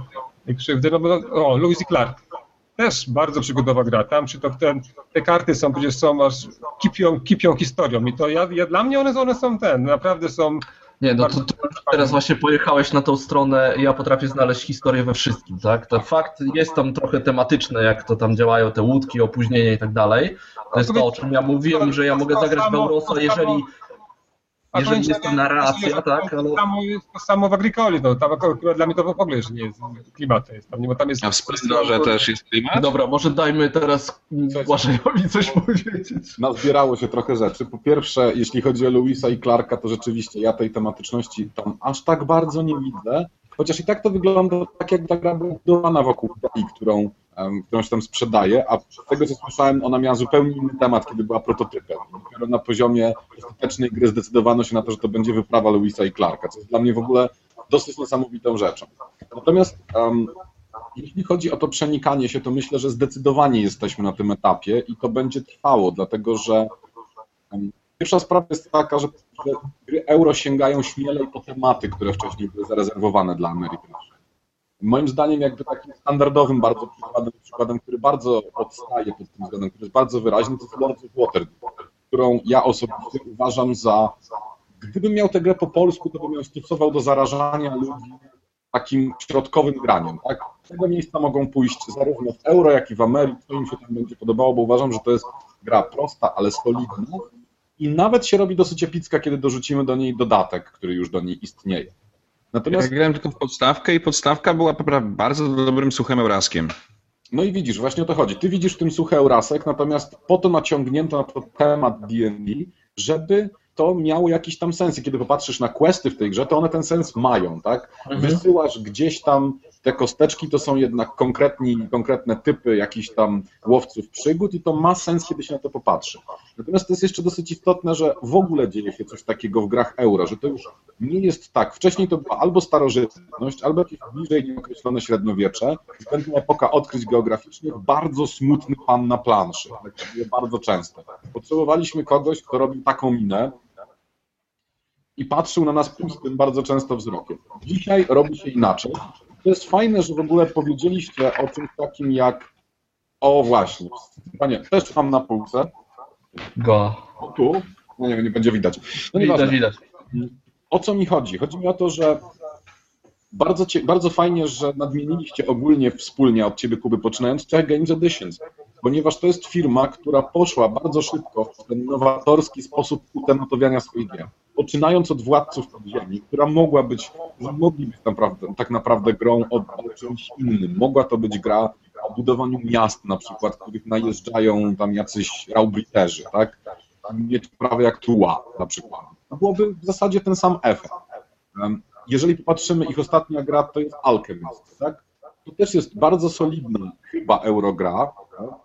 krzywdę. No, o, Louis Clark też bardzo przygodowa gra. Tam czy to ten, te karty są przecież są aż kipią, kipią historią i to ja, ja, dla mnie one, one są ten, naprawdę są nie, no to, to, teraz właśnie pojechałeś na tą stronę, ja potrafię znaleźć historię we wszystkim, tak? To fakt jest tam trochę tematyczne, jak to tam działają te łódki, opóźnienia i tak dalej. To jest to, o czym ja mówiłem, że ja mogę zagrać w Eurosa, jeżeli jeżeli jest to narracja, tak? Ale... Samo, jest to samo w Agricoli, no tam akurat dla mnie to w ogóle już nie jest klimat. Jest tam, bo tam jest... A w Splendorze też jest klimat? Dobra, może dajmy teraz Błażejowi coś powiedzieć. Nazbierało się trochę rzeczy. Po pierwsze, jeśli chodzi o Louisa i Clarka, to rzeczywiście ja tej tematyczności tam aż tak bardzo nie widzę, chociaż i tak to wygląda tak, jak ta gra budowana wokół tej, którą którą się tam sprzedaje, a z tego co słyszałem, ona miała zupełnie inny temat, kiedy była prototypem. Dopiero na poziomie ostatecznej gry zdecydowano się na to, że to będzie wyprawa Louisa i Clarka, co jest dla mnie w ogóle dosyć niesamowitą rzeczą. Natomiast um, jeśli chodzi o to przenikanie się, to myślę, że zdecydowanie jesteśmy na tym etapie i to będzie trwało, dlatego że um, pierwsza sprawa jest taka, że, gry euro sięgają śmielej po tematy, które wcześniej były zarezerwowane dla Amerykanów Moim zdaniem jakby takim standardowym bardzo przykładem, przykładem, który bardzo odstaje pod tym względem, który jest bardzo wyraźny, to jest Lords of Waterdeep, którą ja osobiście uważam za, gdybym miał tę grę po polsku, to bym ją stosował do zarażania ludzi takim środkowym graniem. Tak? Z tego miejsca mogą pójść zarówno w euro, jak i w Ameryce, co im się tam będzie podobało, bo uważam, że to jest gra prosta, ale solidna i nawet się robi dosyć epicka, kiedy dorzucimy do niej dodatek, który już do niej istnieje. Natomiast... Ja grałem tylko w podstawkę i podstawka była bardzo dobrym suchym euraskiem. No i widzisz, właśnie o to chodzi. Ty widzisz w tym suchy eurasek, natomiast po to naciągnięto na to temat D&D, żeby to miało jakiś tam sens. I kiedy popatrzysz na questy w tej grze, to one ten sens mają, tak? Mhm. Wysyłasz gdzieś tam te kosteczki, to są jednak konkretni, konkretne typy jakichś tam łowców przygód i to ma sens, kiedy się na to popatrzy. Natomiast to jest jeszcze dosyć istotne, że w ogóle dzieje się coś takiego w grach euro, że to już nie jest tak. Wcześniej to była albo starożytność, albo jakieś bliżej nieokreślone średniowiecze, względnie epoka odkryć geograficznych, bardzo smutny pan na planszy. Tak bardzo często. Potrzebowaliśmy kogoś, kto robił taką minę, i patrzył na nas pustym bardzo często wzrokiem. Dzisiaj robi się inaczej. To jest fajne, że w ogóle powiedzieliście o czymś takim jak o właśnie, panie, też mam na półce. Go. O tu, no nie, nie będzie widać. No widać, widać. O co mi chodzi? Chodzi mi o to, że bardzo, cie, bardzo fajnie, że nadmieniliście ogólnie wspólnie od Ciebie, Kuby, poczynając Czech Games Editions, ponieważ to jest firma, która poszła bardzo szybko w ten nowatorski sposób utematowiania swoich gier. Poczynając od Władców Podziemi, która mogła być, mogli być naprawdę, tak naprawdę grą o, czymś innym. Mogła to być gra o budowaniu miast na przykład, których najeżdżają tam jacyś raubriterzy, tak? Mieć prawie jak Tua na przykład. To byłoby w zasadzie ten sam efekt jeżeli popatrzymy, ich ostatnia gra to jest Alchemist, tak? To też jest bardzo solidna, chyba eurogra, tak?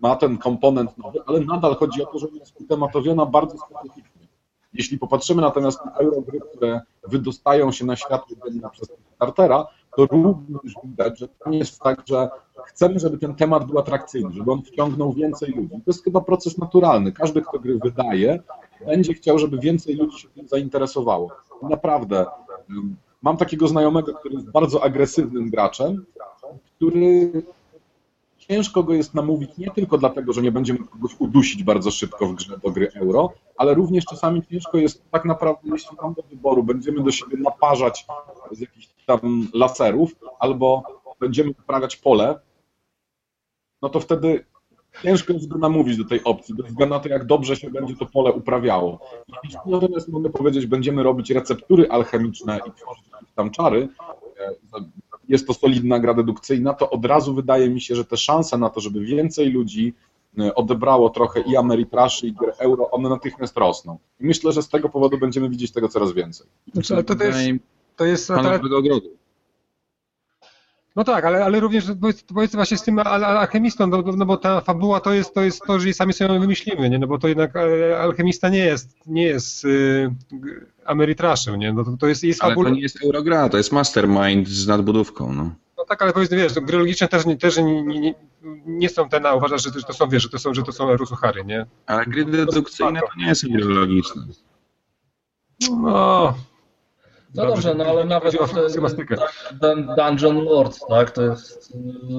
Ma ten komponent nowy, ale nadal chodzi o to, że jest utematowiona bardzo specyficznie. Jeśli popatrzymy natomiast na eurogry, które wydostają się na światło dzienne przez startera, to również widać, że nie jest tak, że chcemy, żeby ten temat był atrakcyjny, żeby on wciągnął więcej ludzi. To jest chyba proces naturalny. Każdy, kto gry wydaje, będzie chciał, żeby więcej ludzi się tym zainteresowało. Naprawdę, Mam takiego znajomego, który jest bardzo agresywnym graczem, który ciężko go jest namówić nie tylko dlatego, że nie będzie mógł kogoś udusić bardzo szybko w grze do gry euro, ale również czasami ciężko jest tak naprawdę, jeśli mam do wyboru, będziemy do siebie naparzać z jakichś tam laserów, albo będziemy uprawiać pole, no to wtedy ciężko jest go namówić do tej opcji, bez względu na to, jak dobrze się będzie to pole uprawiało. Natomiast mogę powiedzieć, będziemy robić receptury alchemiczne i tworzyć tam czary, e, jest to solidna gra dedukcyjna, to od razu wydaje mi się, że te szanse na to, żeby więcej ludzi e, odebrało trochę i Ameritraszy, i euro, one natychmiast rosną. I myślę, że z tego powodu będziemy widzieć tego coraz więcej. Znaczy, ale to, to jest, to jest, no tak, ale, ale również powiedzmy właśnie z tym alchemistą, no, no, bo ta fabuła to jest, to jest to, że sami sobie wymyślimy, nie? no bo to jednak e, alchemista nie jest, nie jest y, Ameritraszem, nie? No to, to jest, jest ale to nie jest Eurogra, to jest mastermind z nadbudówką, no. No tak, ale powiedzmy, wiesz, gry logiczne też, też nie, nie, nie są te, na uważasz, że to są, wiesz, że to są, że to są rusuchary, nie? Ale gry dedukcyjne to nie są gry logiczne. No, no dobrze, no ale nawet Dungeon Lords, tak, to jest,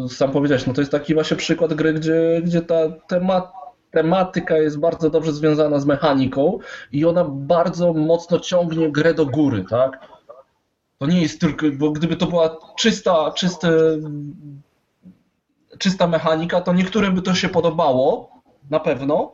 sam powiedziałeś, no to jest taki właśnie przykład gry, gdzie, gdzie ta temat, tematyka jest bardzo dobrze związana z mechaniką i ona bardzo mocno ciągnie grę do góry, tak. To nie jest tylko, bo gdyby to była czysta, czyste, czysta mechanika, to niektórym by to się podobało, na pewno,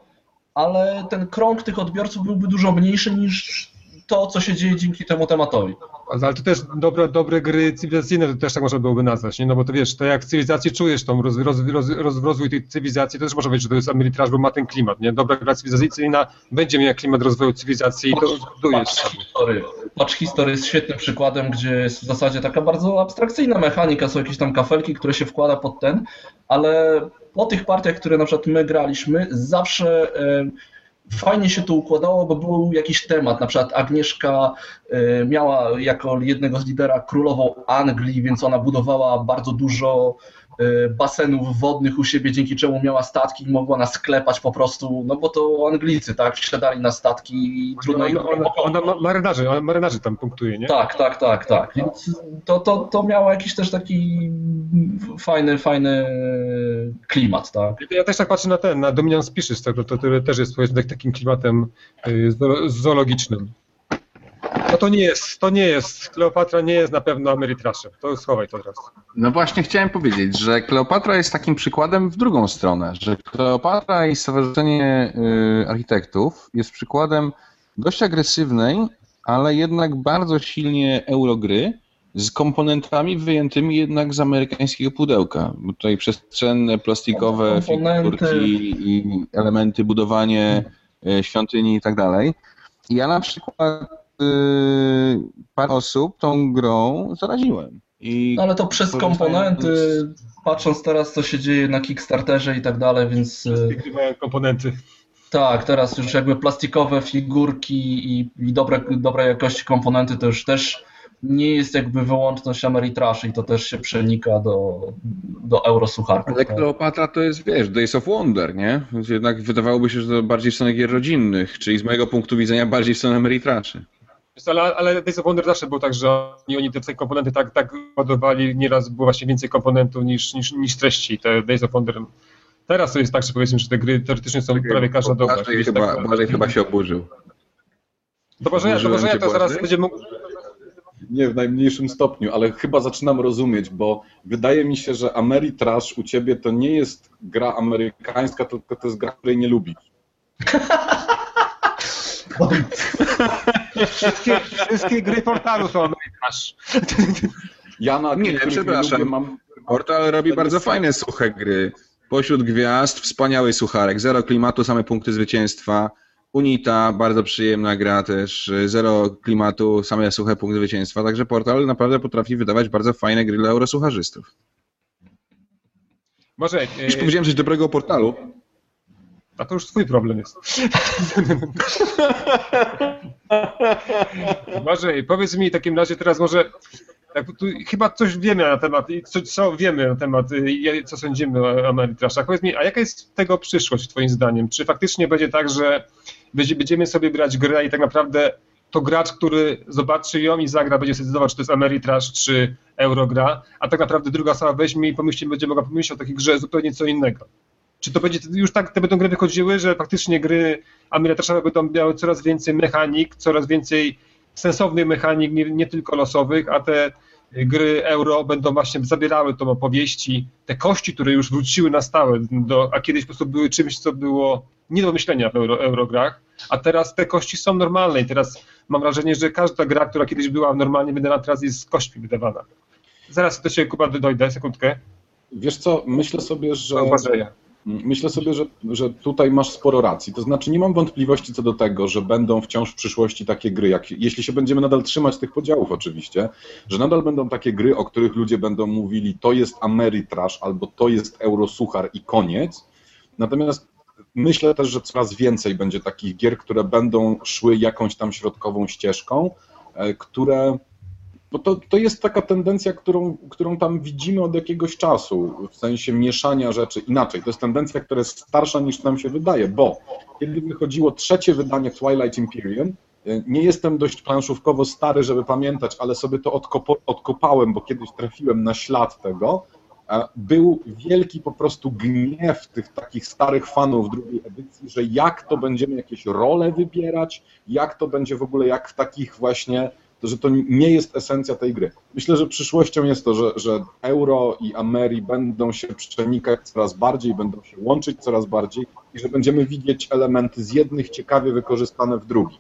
ale ten krąg tych odbiorców byłby dużo mniejszy niż to, co się dzieje dzięki temu tematowi. Ale to też dobre, dobre gry cywilizacyjne to też tak można byłoby nazwać, nie? No bo to wiesz, to jak cywilizację czujesz, tą roz, roz, roz, rozwój tej cywilizacji, to też można powiedzieć, że to jest Ameritraż, bo ma ten klimat, nie? Dobra gra cywilizacyjna będzie miała klimat rozwoju cywilizacji i to budujesz. Patrz History jest świetnym przykładem, gdzie jest w zasadzie taka bardzo abstrakcyjna mechanika, są jakieś tam kafelki, które się wkłada pod ten, ale po tych partiach, które na przykład my graliśmy, zawsze fajnie się to układało, bo był jakiś temat. Na przykład Agnieszka y, miała jako jednego z lidera królową Anglii, więc ona budowała bardzo dużo basenów wodnych u siebie, dzięki czemu miała statki i mogła nas sklepać po prostu, no bo to Anglicy, tak, wsiadali na statki i trudno. Ona, ona, ona marynarzy, ona marynarzy tam punktuje, nie? Tak, tak, tak, tak. Więc to, to, to miało jakiś też taki fajny, fajny klimat, tak. Ja też tak patrzę na ten, na Dominion Species, to, to, który też jest powiedzmy tak- takim klimatem y, zo- zoologicznym. No to nie jest, to nie jest, Kleopatra nie jest na pewno Ameritraszem. To schowaj to teraz. No właśnie chciałem powiedzieć, że Kleopatra jest takim przykładem w drugą stronę, że Kleopatra i Stowarzyszenie y, Architektów jest przykładem dość agresywnej, ale jednak bardzo silnie eurogry z komponentami wyjętymi jednak z amerykańskiego pudełka. Bo tutaj przestrzenne, plastikowe figurki i elementy, budowanie y, świątyni i tak dalej. I Ja na przykład parę osób tą grą zaraziłem. I No ale to przez komponenty, patrząc teraz co się dzieje na Kickstarterze i tak dalej, więc y, Wszystkie gry mają komponenty. tak, teraz już jakby plastikowe figurki i, i dobre, dobrej jakości komponenty to już też nie jest jakby wyłączność Ameritrash i to też się przenika do, do eurosucharków. Ale tak. Kleopatra to jest, wiesz, Days of Wonder, nie? Więc Jednak wydawałoby się, że to bardziej w stronę gier rodzinnych, czyli z mojego punktu widzenia bardziej w stronę Ameritraszy. Wiesz, Ale, ale Days of Wonder zawsze był tak, że oni, oni te te komponenty tak, tak ładowali, nieraz było właśnie więcej komponentów niż, niż, niż treści. Te Days of Wonder. Teraz to jest tak, że powiedzmy, że te gry teoretycznie są prawie każda dobra. Błażej Jest chyba, tak, Błażej chyba się oburzył. do Bożeja, do cię, to zaraz Błażej? będzie mógł... Nie w najmniejszym stopniu, ale chyba zaczynam rozumieć, bo wydaje mi się, że Ameritrash u ciebie to nie jest gra amerykańska, tylko to jest gra, której nie lubisz. Wszystkie, wszystkie gry portalu są Ameritrash. Ja na Nie, przepraszam. lubię, mam Portal robi bardzo jest- fajne, suche gry. Pośród gwiazd wspaniały sucharek, zero klimatu, same punkty zwycięstwa. Unita, bardzo przyjemna gra też, zero klimatu, same suche punkty zwycięstwa. Także Portal naprawdę potrafi wydawać bardzo fajne gry dla eurosucharzystów. Może, e, Już powiedziałem coś dobrego o Portalu. A to już twój problem jest. Może powiedz mi w takim razie teraz może, tak, chyba coś wiemy na temat, co, co wiemy na temat, y, co sądzimy o Ameritraszach. Powiedz mi, a jaka jest tego przyszłość twoim zdaniem? Czy faktycznie będzie tak, że będzie- będziemy sobie brać grę i tak naprawdę to gracz, który zobaczy ją i zagra, będzie decydował, czy to jest Ameritrash, czy Eurogra, a tak naprawdę druga osoba weźmie i pomyśli, będzie mogła pomyśleć o takiej grze zupełnie co innego. Czy to będzie już tak, te będą gry wychodziły, że faktycznie gry Ameritraszowe będą miały coraz więcej mechanik, coraz więcej sensownych mechanik, nie, nie tylko losowych, a te gry euro będą właśnie zabierały tą opowieści, te kości, które już wróciły na stałe, do, a kiedyś po prostu były czymś, co było nie do myślenia w euro, eurograch, a teraz te kości są normalne i teraz mam wrażenie, że każda gra, która kiedyś była normalnie wydawana, teraz jest z kośćmi wydawana. Zaraz do Ciebie, Kuba, dojdę, sekundkę. Wiesz co, myślę sobie, że Błażeja. Myślę sobie, że, że tutaj masz sporo racji. To znaczy nie mam wątpliwości co do tego, że będą wciąż w przyszłości takie gry, jak, jeśli się będziemy nadal trzymać tych podziałów oczywiście, że nadal będą takie gry, o których ludzie będą mówili to jest Ameritrash albo to jest Eurosuchar i koniec. Natomiast myślę też, że coraz więcej będzie takich gier, które będą szły jakąś tam środkową ścieżką, e, które bo to, to jest taka tendencja, którą, którą tam widzimy od jakiegoś czasu, w sensie mieszania rzeczy. Inaczej, to jest tendencja, która jest starsza niż nam się wydaje, bo kiedy wychodziło trzecie wydanie Twilight Imperium, e, nie jestem dość planszówkowo stary, żeby pamiętać, ale sobie to odkopo, odkopałem, bo kiedyś trafiłem na ślad tego. Był wielki po prostu gniew tych takich starych fanów drugiej edycji, że jak to będziemy jakieś role wybierać, jak to będzie w ogóle, jak w takich właśnie że to nie jest esencja tej gry. Myślę, że przyszłością jest to, że, że euro i Ameri będą się przenikać coraz bardziej, będą się łączyć coraz bardziej i że będziemy widzieć elementy z jednych ciekawie wykorzystane w drugich.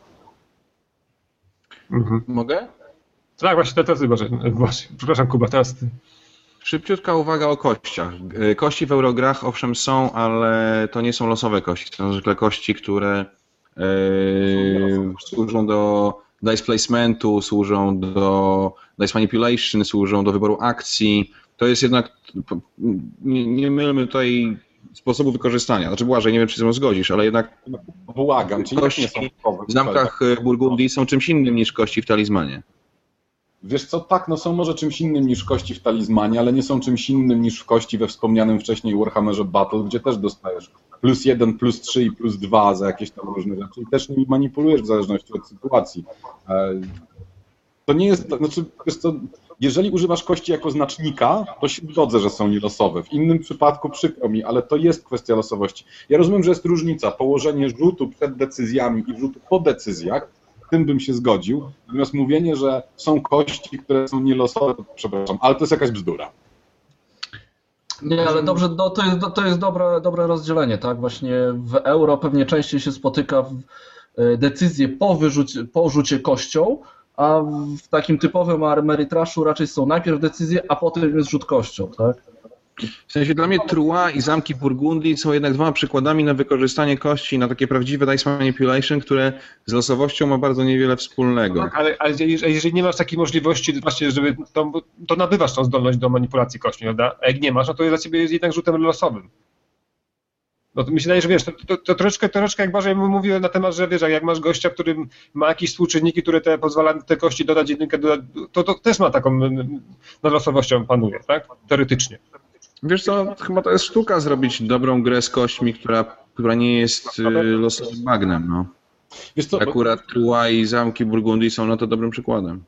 Mhm. Mogę? Tak, właśnie teraz właśnie. Przepraszam, Kuba, teraz ty. Szybciutka uwaga o kościach. Y, Kości w Eurograch owszem są, ale to nie są losowe kości. To są zwykle kości, które yy, służą do dice placementu, służą do dice manipulation, służą do wyboru akcji. To jest jednak, nie, nie mylmy tutaj sposobu wykorzystania. Znaczy Błażej, nie wiem czy się zgodzisz, ale jednak Błagam, czyli jak nie są Kości w zamkach Burgundii są czymś innym niż kości w talizmanie. Wiesz co, tak, no są może czymś innym niż kości w talizmanie, ale nie są czymś innym niż w kości we wspomnianym wcześniej Warhammerze Battle, gdzie też dostajesz plus jeden, plus trzy i plus dwa za jakieś tam różne rzeczy i też nimi manipulujesz w zależności od sytuacji. E, to nie jest, znaczy, wiesz co, jeżeli używasz kości jako znacznika, to się zgodzę, że są nielosowe. W innym przypadku przykro mi, ale to jest kwestia losowości. Ja rozumiem, że jest różnica. Położenie rzutu przed decyzjami i rzutu po decyzjach, tym bym się zgodził. Natomiast mówienie, że są kości, które są nielosowe, to przepraszam, ale to jest jakaś bzdura. Nie, ale dobrze, no, to jest, to jest dobre, dobre rozdzielenie, tak? Właśnie w euro pewnie częściej się spotyka e, decyzję po, wyrzucie, po rzucie kością, a w takim typowym Ameritraszu raczej są najpierw decyzje, a potem jest rzut kością, tak? W sensie dla mnie Trua i zamki Burgundii są jednak dwoma przykładami na wykorzystanie kości, na takie prawdziwe dice manipulation, które z losowością ma bardzo niewiele wspólnego. Tak, ale, ale jeżeli nie masz takiej możliwości właśnie, żeby to, to nabywasz tą zdolność do manipulacji kośćmi, prawda? A jak nie masz, no to dla ciebie jest jednak rzutem losowym. No to mi się wydaje, że wiesz, to, to, to troszeczkę, troszeczkę jak Boże mówił na temat, że wiesz, jak masz gościa, który ma jakieś współczynniki, które te pozwala te kości dodać jedynkę, to, to też ma taką nad losowością panuje, tak? Teoretycznie. Wiesz co, chyba to jest sztuka zrobić dobrą grę z kośćmi, która, która nie jest y, losowym bagnem, no. Wiesz co, Akurat Trua i Zamki Burgundii są na to dobrym przykładem.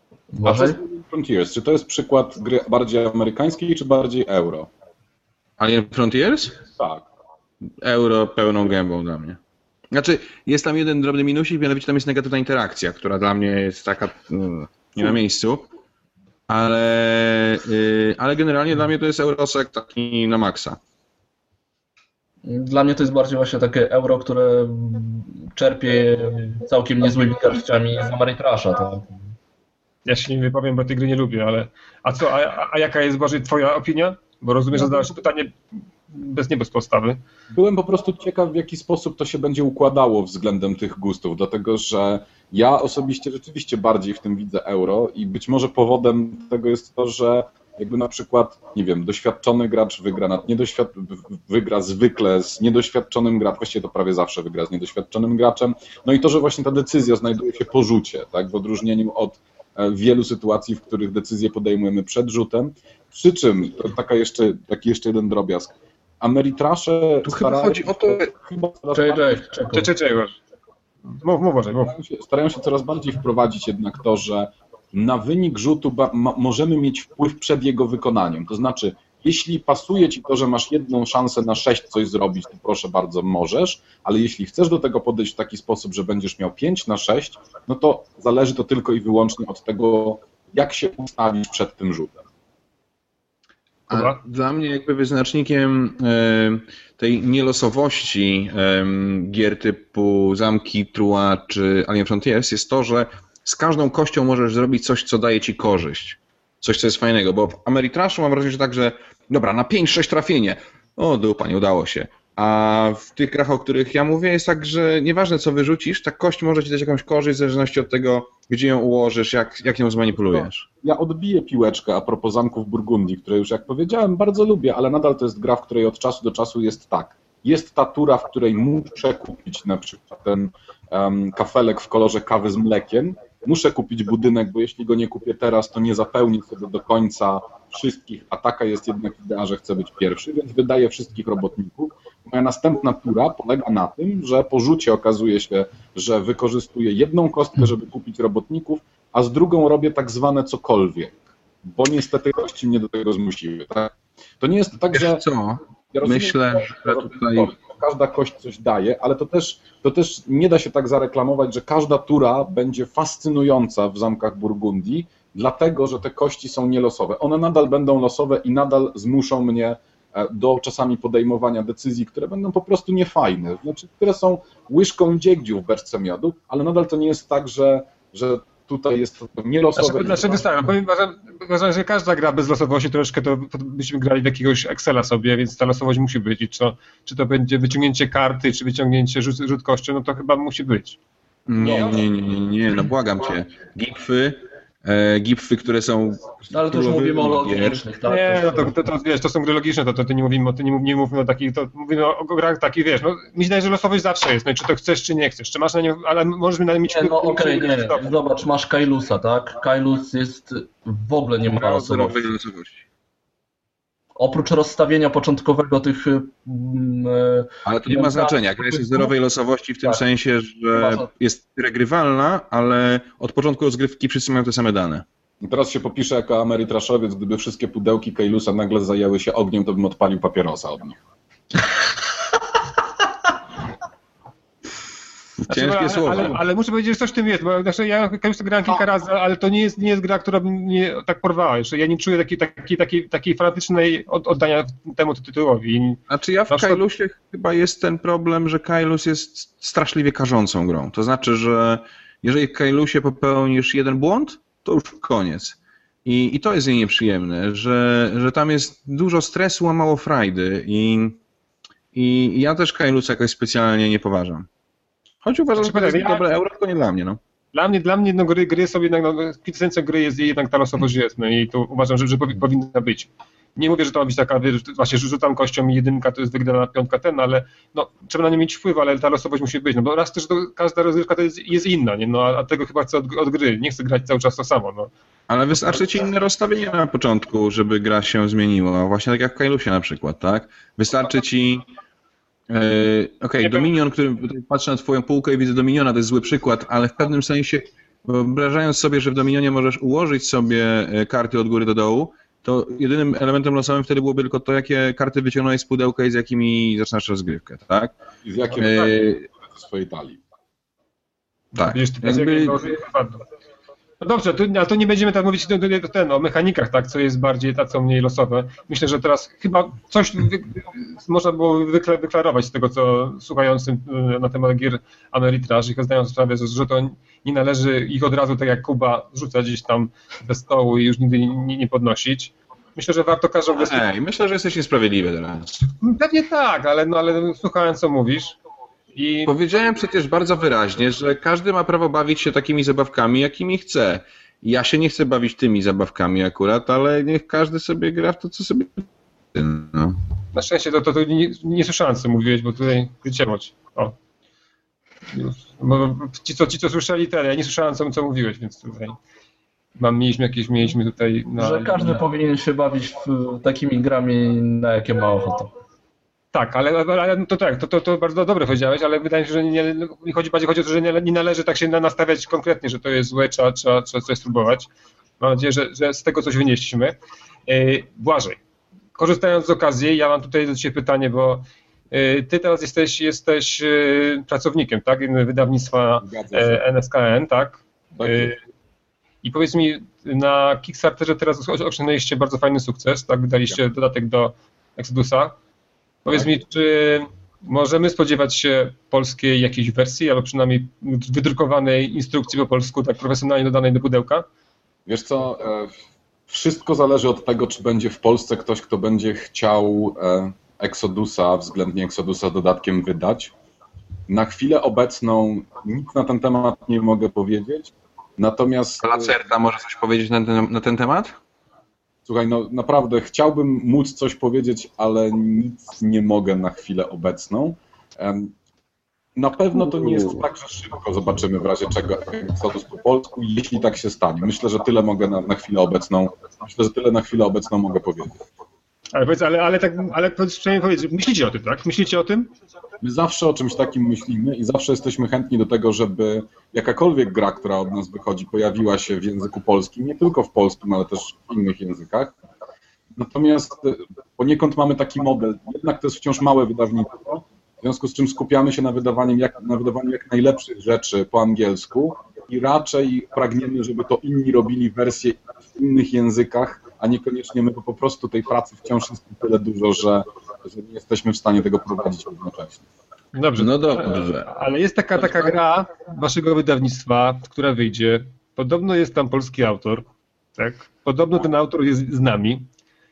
A co Frontiers? Czy to jest przykład gry bardziej amerykańskiej, czy bardziej euro? Alien Frontiers? Tak. Euro pełną gębą dla mnie. Znaczy, jest tam jeden drobny minusik, mianowicie tam jest negatywna interakcja, która dla mnie jest taka mm, nie na miejscu. Ale, yy, ale generalnie dla mnie to jest Eurosek taki na maksa. Dla mnie to jest bardziej właśnie takie euro, które czerpie całkiem niezłymi garściami z Ameritrasza. To... Ja się nie wypowiem, bo tej gry nie lubię, ale a co, a, a jaka jest Boże twoja opinia? Bo rozumiem, że zadałeś pytanie bez nie bez podstawy. Byłem po prostu ciekaw, w jaki sposób to się będzie układało względem tych gustów, dlatego że ja osobiście rzeczywiście bardziej w tym widzę euro i być może powodem tego jest to, że jakby na przykład, nie wiem, doświadczony gracz wygra nad niedoświad... wygra zwykle z niedoświadczonym graczem, właściwie to prawie zawsze wygra z niedoświadczonym graczem, no i to, że właśnie ta decyzja znajduje się po rzucie, tak, w odróżnieniu od e, wielu sytuacji, w których decyzje podejmujemy przed rzutem, przy czym, to taka jeszcze, taki jeszcze jeden drobiazg, Ameritrasze tu chyba chodzi o to... Chyba cześć, cześć, cześć, Mów, mów, może, mów. Starają, się, starają się coraz bardziej wprowadzić jednak to, że na wynik rzutu możemy mieć wpływ przed jego wykonaniem. To znaczy, jeśli pasuje ci to, że masz jedną szansę na sześć coś zrobić, to proszę bardzo, możesz, ale jeśli chcesz do tego podejść w taki sposób, że będziesz miał pięć na sześć, no to zależy to tylko i wyłącznie od tego, jak się ustawić przed tym rzutem. A dla mnie jakby wyznacznikiem e, tej nielosowości gier typu Zamki, Trua czy Alien Frontiers jest to, że z każdą kością możesz zrobić coś, co daje ci korzyść. Coś, co jest fajnego, bo w Ameritraszu mam wrażenie, że tak, że dobra, na 5-6 trafienie. O, dupa, nie udało się. A w tych grach, o których ja mówię, jest tak, że nieważne co wyrzucisz, ta kość może ci dać jakąś korzyść w zależności od tego, gdzie ją ułożysz, jak, jak ją zmanipulujesz. No, ja odbiję piłeczkę a propos Zamków Burgundii, które już jak powiedziałem bardzo lubię, ale nadal to jest gra, w której od czasu do czasu jest tak. Jest ta tura, w której muszę kupić na przykład ten um, kafelek w kolorze kawy z mlekiem, muszę kupić budynek, bo jeśli go nie kupię teraz, to nie zapełni sobie do końca wszystkich, a taka jest jednak idea, że chcę być pierwszy, więc wydaję wszystkich robotników. Moja następna tura polega na tym, że po rzucie okazuje się, że wykorzystuję jedną kostkę, żeby kupić robotników, a z drugą robię tak zwane cokolwiek, bo niestety kości mnie do tego zmusiły. Tak? To nie jest tak, że... Co? Ja rozumiem, Myślę, że tutaj... Każda kość coś daje, ale to też, to też nie da się tak zareklamować, że każda tura będzie fascynująca w zamkach Burgundii, dlatego że te kości są nielosowe. One nadal będą losowe i nadal zmuszą mnie e, do czasami podejmowania decyzji, które będą po prostu niefajne, znaczy, które są łyżką dziegdziu w beczce miodu, ale nadal to nie jest tak, że, że tutaj jest to nielosowe. Znaczy, dlaczego tak? Powiem, uważam, że każda gra bez losowości troszkę to, byśmy grali w jakiegoś Excela sobie, więc ta losowość musi być. I czy, czy to będzie wyciągnięcie karty, czy wyciągnięcie rzut, rzut kością, no to chyba musi być. Nie, nie, nie, nie, nie, no błagam cię. Gipfy e, gipfy, które są... No, ale to już mówimy o logicznych, tak? Nie, no To- to, to, to, wiesz, to są gry logiczne, to, to, to nie mówimy o tym, nie, mów- nie mówimy o takich, to mówimy o, o grach takich, wiesz, no mi się że losowość zawsze jest, no i czy to chcesz, czy nie chcesz, czy masz na nią, ale możesz mi na nią mieć Nie, no okej, czy- nie. Zobacz, masz Kailusa, tak? Kailus jest w ogóle nie ma losowości. Oprócz rozstawienia początkowego tych mm, e, Ale to nie ma znaczenia. Gra jest zerowej losowości w tym Tak. sensie, że jest regrywalna, ale od początku rozgrywki wszyscy mają te same dane. I teraz się popiszę jako Amerytraszowiec, gdyby wszystkie pudełki Kailusa nagle zajęły się ogniem, to bym odpalił papierosa od nich. Ciężkie ale, słowa. Ale, ale muszę powiedzieć, że coś w tym jest, bo znaczy, ja już grałem kilka razy, ale to nie jest, nie jest gra, która by mnie tak porwała. Jeszcze ja nie czuję takiej, takiej, takiej, takiej fanatycznej od, oddania temu tytułowi. Znaczy ja w przykład- Kailusie chyba jest ten problem, że Kailus jest straszliwie karzącą grą. To znaczy, że jeżeli w Kailusie popełnisz jeden błąd, to już koniec. I, i to jest jej nieprzyjemne, że, że tam jest dużo stresu, a mało frajdy. I, i ja też Kailusa jakoś specjalnie nie poważam. Choć uważam, że to jest Znaczy, dobre euro, to nie dla mnie. No. Dla mnie, dla mnie no, gry, gry są jednak, no, kwintesencja gry jest jednak ta losowość jest, no i to uważam, że, że powi- powinna być. Nie mówię, że to ma być taka, wiesz, właśnie rzucam kością i jedynka to jest wygrana piątka ten, ale no, trzeba na nie mieć wpływ, ale ta losowość musi być, no bo raz też to, każda rozgrywka to jest, jest inna, nie? No, a, a tego chyba chcę od, od gry, nie chcę grać cały czas to samo, no. Ale wystarczy ci inne rozstawienie na początku, żeby gra się zmieniła. Właśnie tak jak w Kailusie na przykład, tak? Wystarczy ci. E, Okej, Nie Dominion, który tutaj patrzę na twoją półkę i widzę Dominiona, to jest zły przykład, ale w pewnym sensie, wyobrażając sobie, że w Dominionie możesz ułożyć sobie e, karty od góry do dołu, to jedynym elementem losowym wtedy byłoby tylko to, jakie karty wyciągnąłeś z pudełka i z jakimi zaczynasz rozgrywkę, tak? I z jakim E, swojej talii. tak. Jakby... No dobrze, to, ale to nie będziemy tak mówić to, to, to, ten, o mechanikach, tak, co jest bardziej, a co mniej losowe. Myślę, że teraz chyba coś wy, można było wykla- wyklarować z tego, co słuchającym na temat gier Ameritraż i zdając sprawę, że, że to nie należy ich od razu, tak jak Kuba, rzucać gdzieś tam bez stołu i już nigdy nie, nie podnosić. Myślę, że warto każdą Ej, myślę, że jesteś niesprawiedliwy teraz. Pewnie tak, ale, no, ale słuchałem, co mówisz. I Powiedziałem przecież bardzo wyraźnie, że każdy ma prawo bawić się takimi zabawkami, jakimi chce. Ja się nie chcę bawić tymi zabawkami akurat, ale niech każdy sobie gra w to, co sobie chce, no. na szczęście to, to, to nie, nie słyszałem, co mówiłeś, bo tutaj wyciemać. O. Bo ci, co, ci, co słyszeli, ten, ja nie słyszałem, co, co mówiłeś, więc tutaj mam, mieliśmy jakieś, mieliśmy tutaj... Na, że każdy na, powinien się bawić w, takimi grami, na jakie ma ochotę. Tak, ale, ale to tak, to, to, to bardzo dobre powiedziałeś, ale wydaje mi się, że nie, chodzi bardziej chodzi o to, że nie, nie należy tak się na- nastawiać konkretnie, że to jest złe, trzeba, trzeba, trzeba coś spróbować. Mam nadzieję, że, że z tego coś wynieśliśmy. Yy, Błażej, korzystając z okazji, ja mam tutaj do Ciebie pytanie, bo yy, Ty teraz jesteś, jesteś yy, pracownikiem, tak, wydawnictwa e, NSKN, tak? Tak. I powiedz mi, na Kickstarterze teraz osiągnęliście bardzo fajny sukces, tak? Wydaliście dodatek do Exodusa. Powiedz Tak. mi, czy możemy spodziewać się polskiej jakiejś wersji, albo przynajmniej wydrukowanej instrukcji po polsku, tak profesjonalnie dodanej do pudełka? Wiesz co, e, wszystko zależy od tego, czy będzie w Polsce ktoś, kto będzie chciał e, Exodusa, względnie Exodusa dodatkiem wydać. Na chwilę obecną nic na ten temat nie mogę powiedzieć. Natomiast Lacerta może coś powiedzieć na ten, na ten temat? Słuchaj, no naprawdę chciałbym móc coś powiedzieć, ale nic nie mogę na chwilę obecną. Na pewno to nie jest tak, że szybko zobaczymy w razie czego Exodus po polsku, jeśli tak się stanie. Myślę, że tyle mogę na, na chwilę obecną. Myślę, że tyle na chwilę obecną mogę powiedzieć. Ale powiedz, ale, ale tak, ale przynajmniej powiedz, myślicie o tym, tak? Myślicie o tym? My zawsze o czymś takim myślimy i zawsze jesteśmy chętni do tego, żeby jakakolwiek gra, która od nas wychodzi, pojawiła się w języku polskim, nie tylko w polskim, ale też w innych językach. Natomiast e, poniekąd mamy taki model, jednak to jest wciąż małe wydawnictwo, w związku z czym skupiamy się na jak, na wydawaniu jak najlepszych rzeczy po angielsku i raczej pragniemy, żeby to inni robili wersje w innych językach, a niekoniecznie my, bo po prostu tej pracy wciąż jest tyle dużo, że, że nie jesteśmy w stanie tego prowadzić równocześnie. Dobrze. No dobrze. Ale jest taka, taka gra waszego wydawnictwa, która wyjdzie. Podobno jest tam polski autor, tak? Podobno ten autor jest z nami.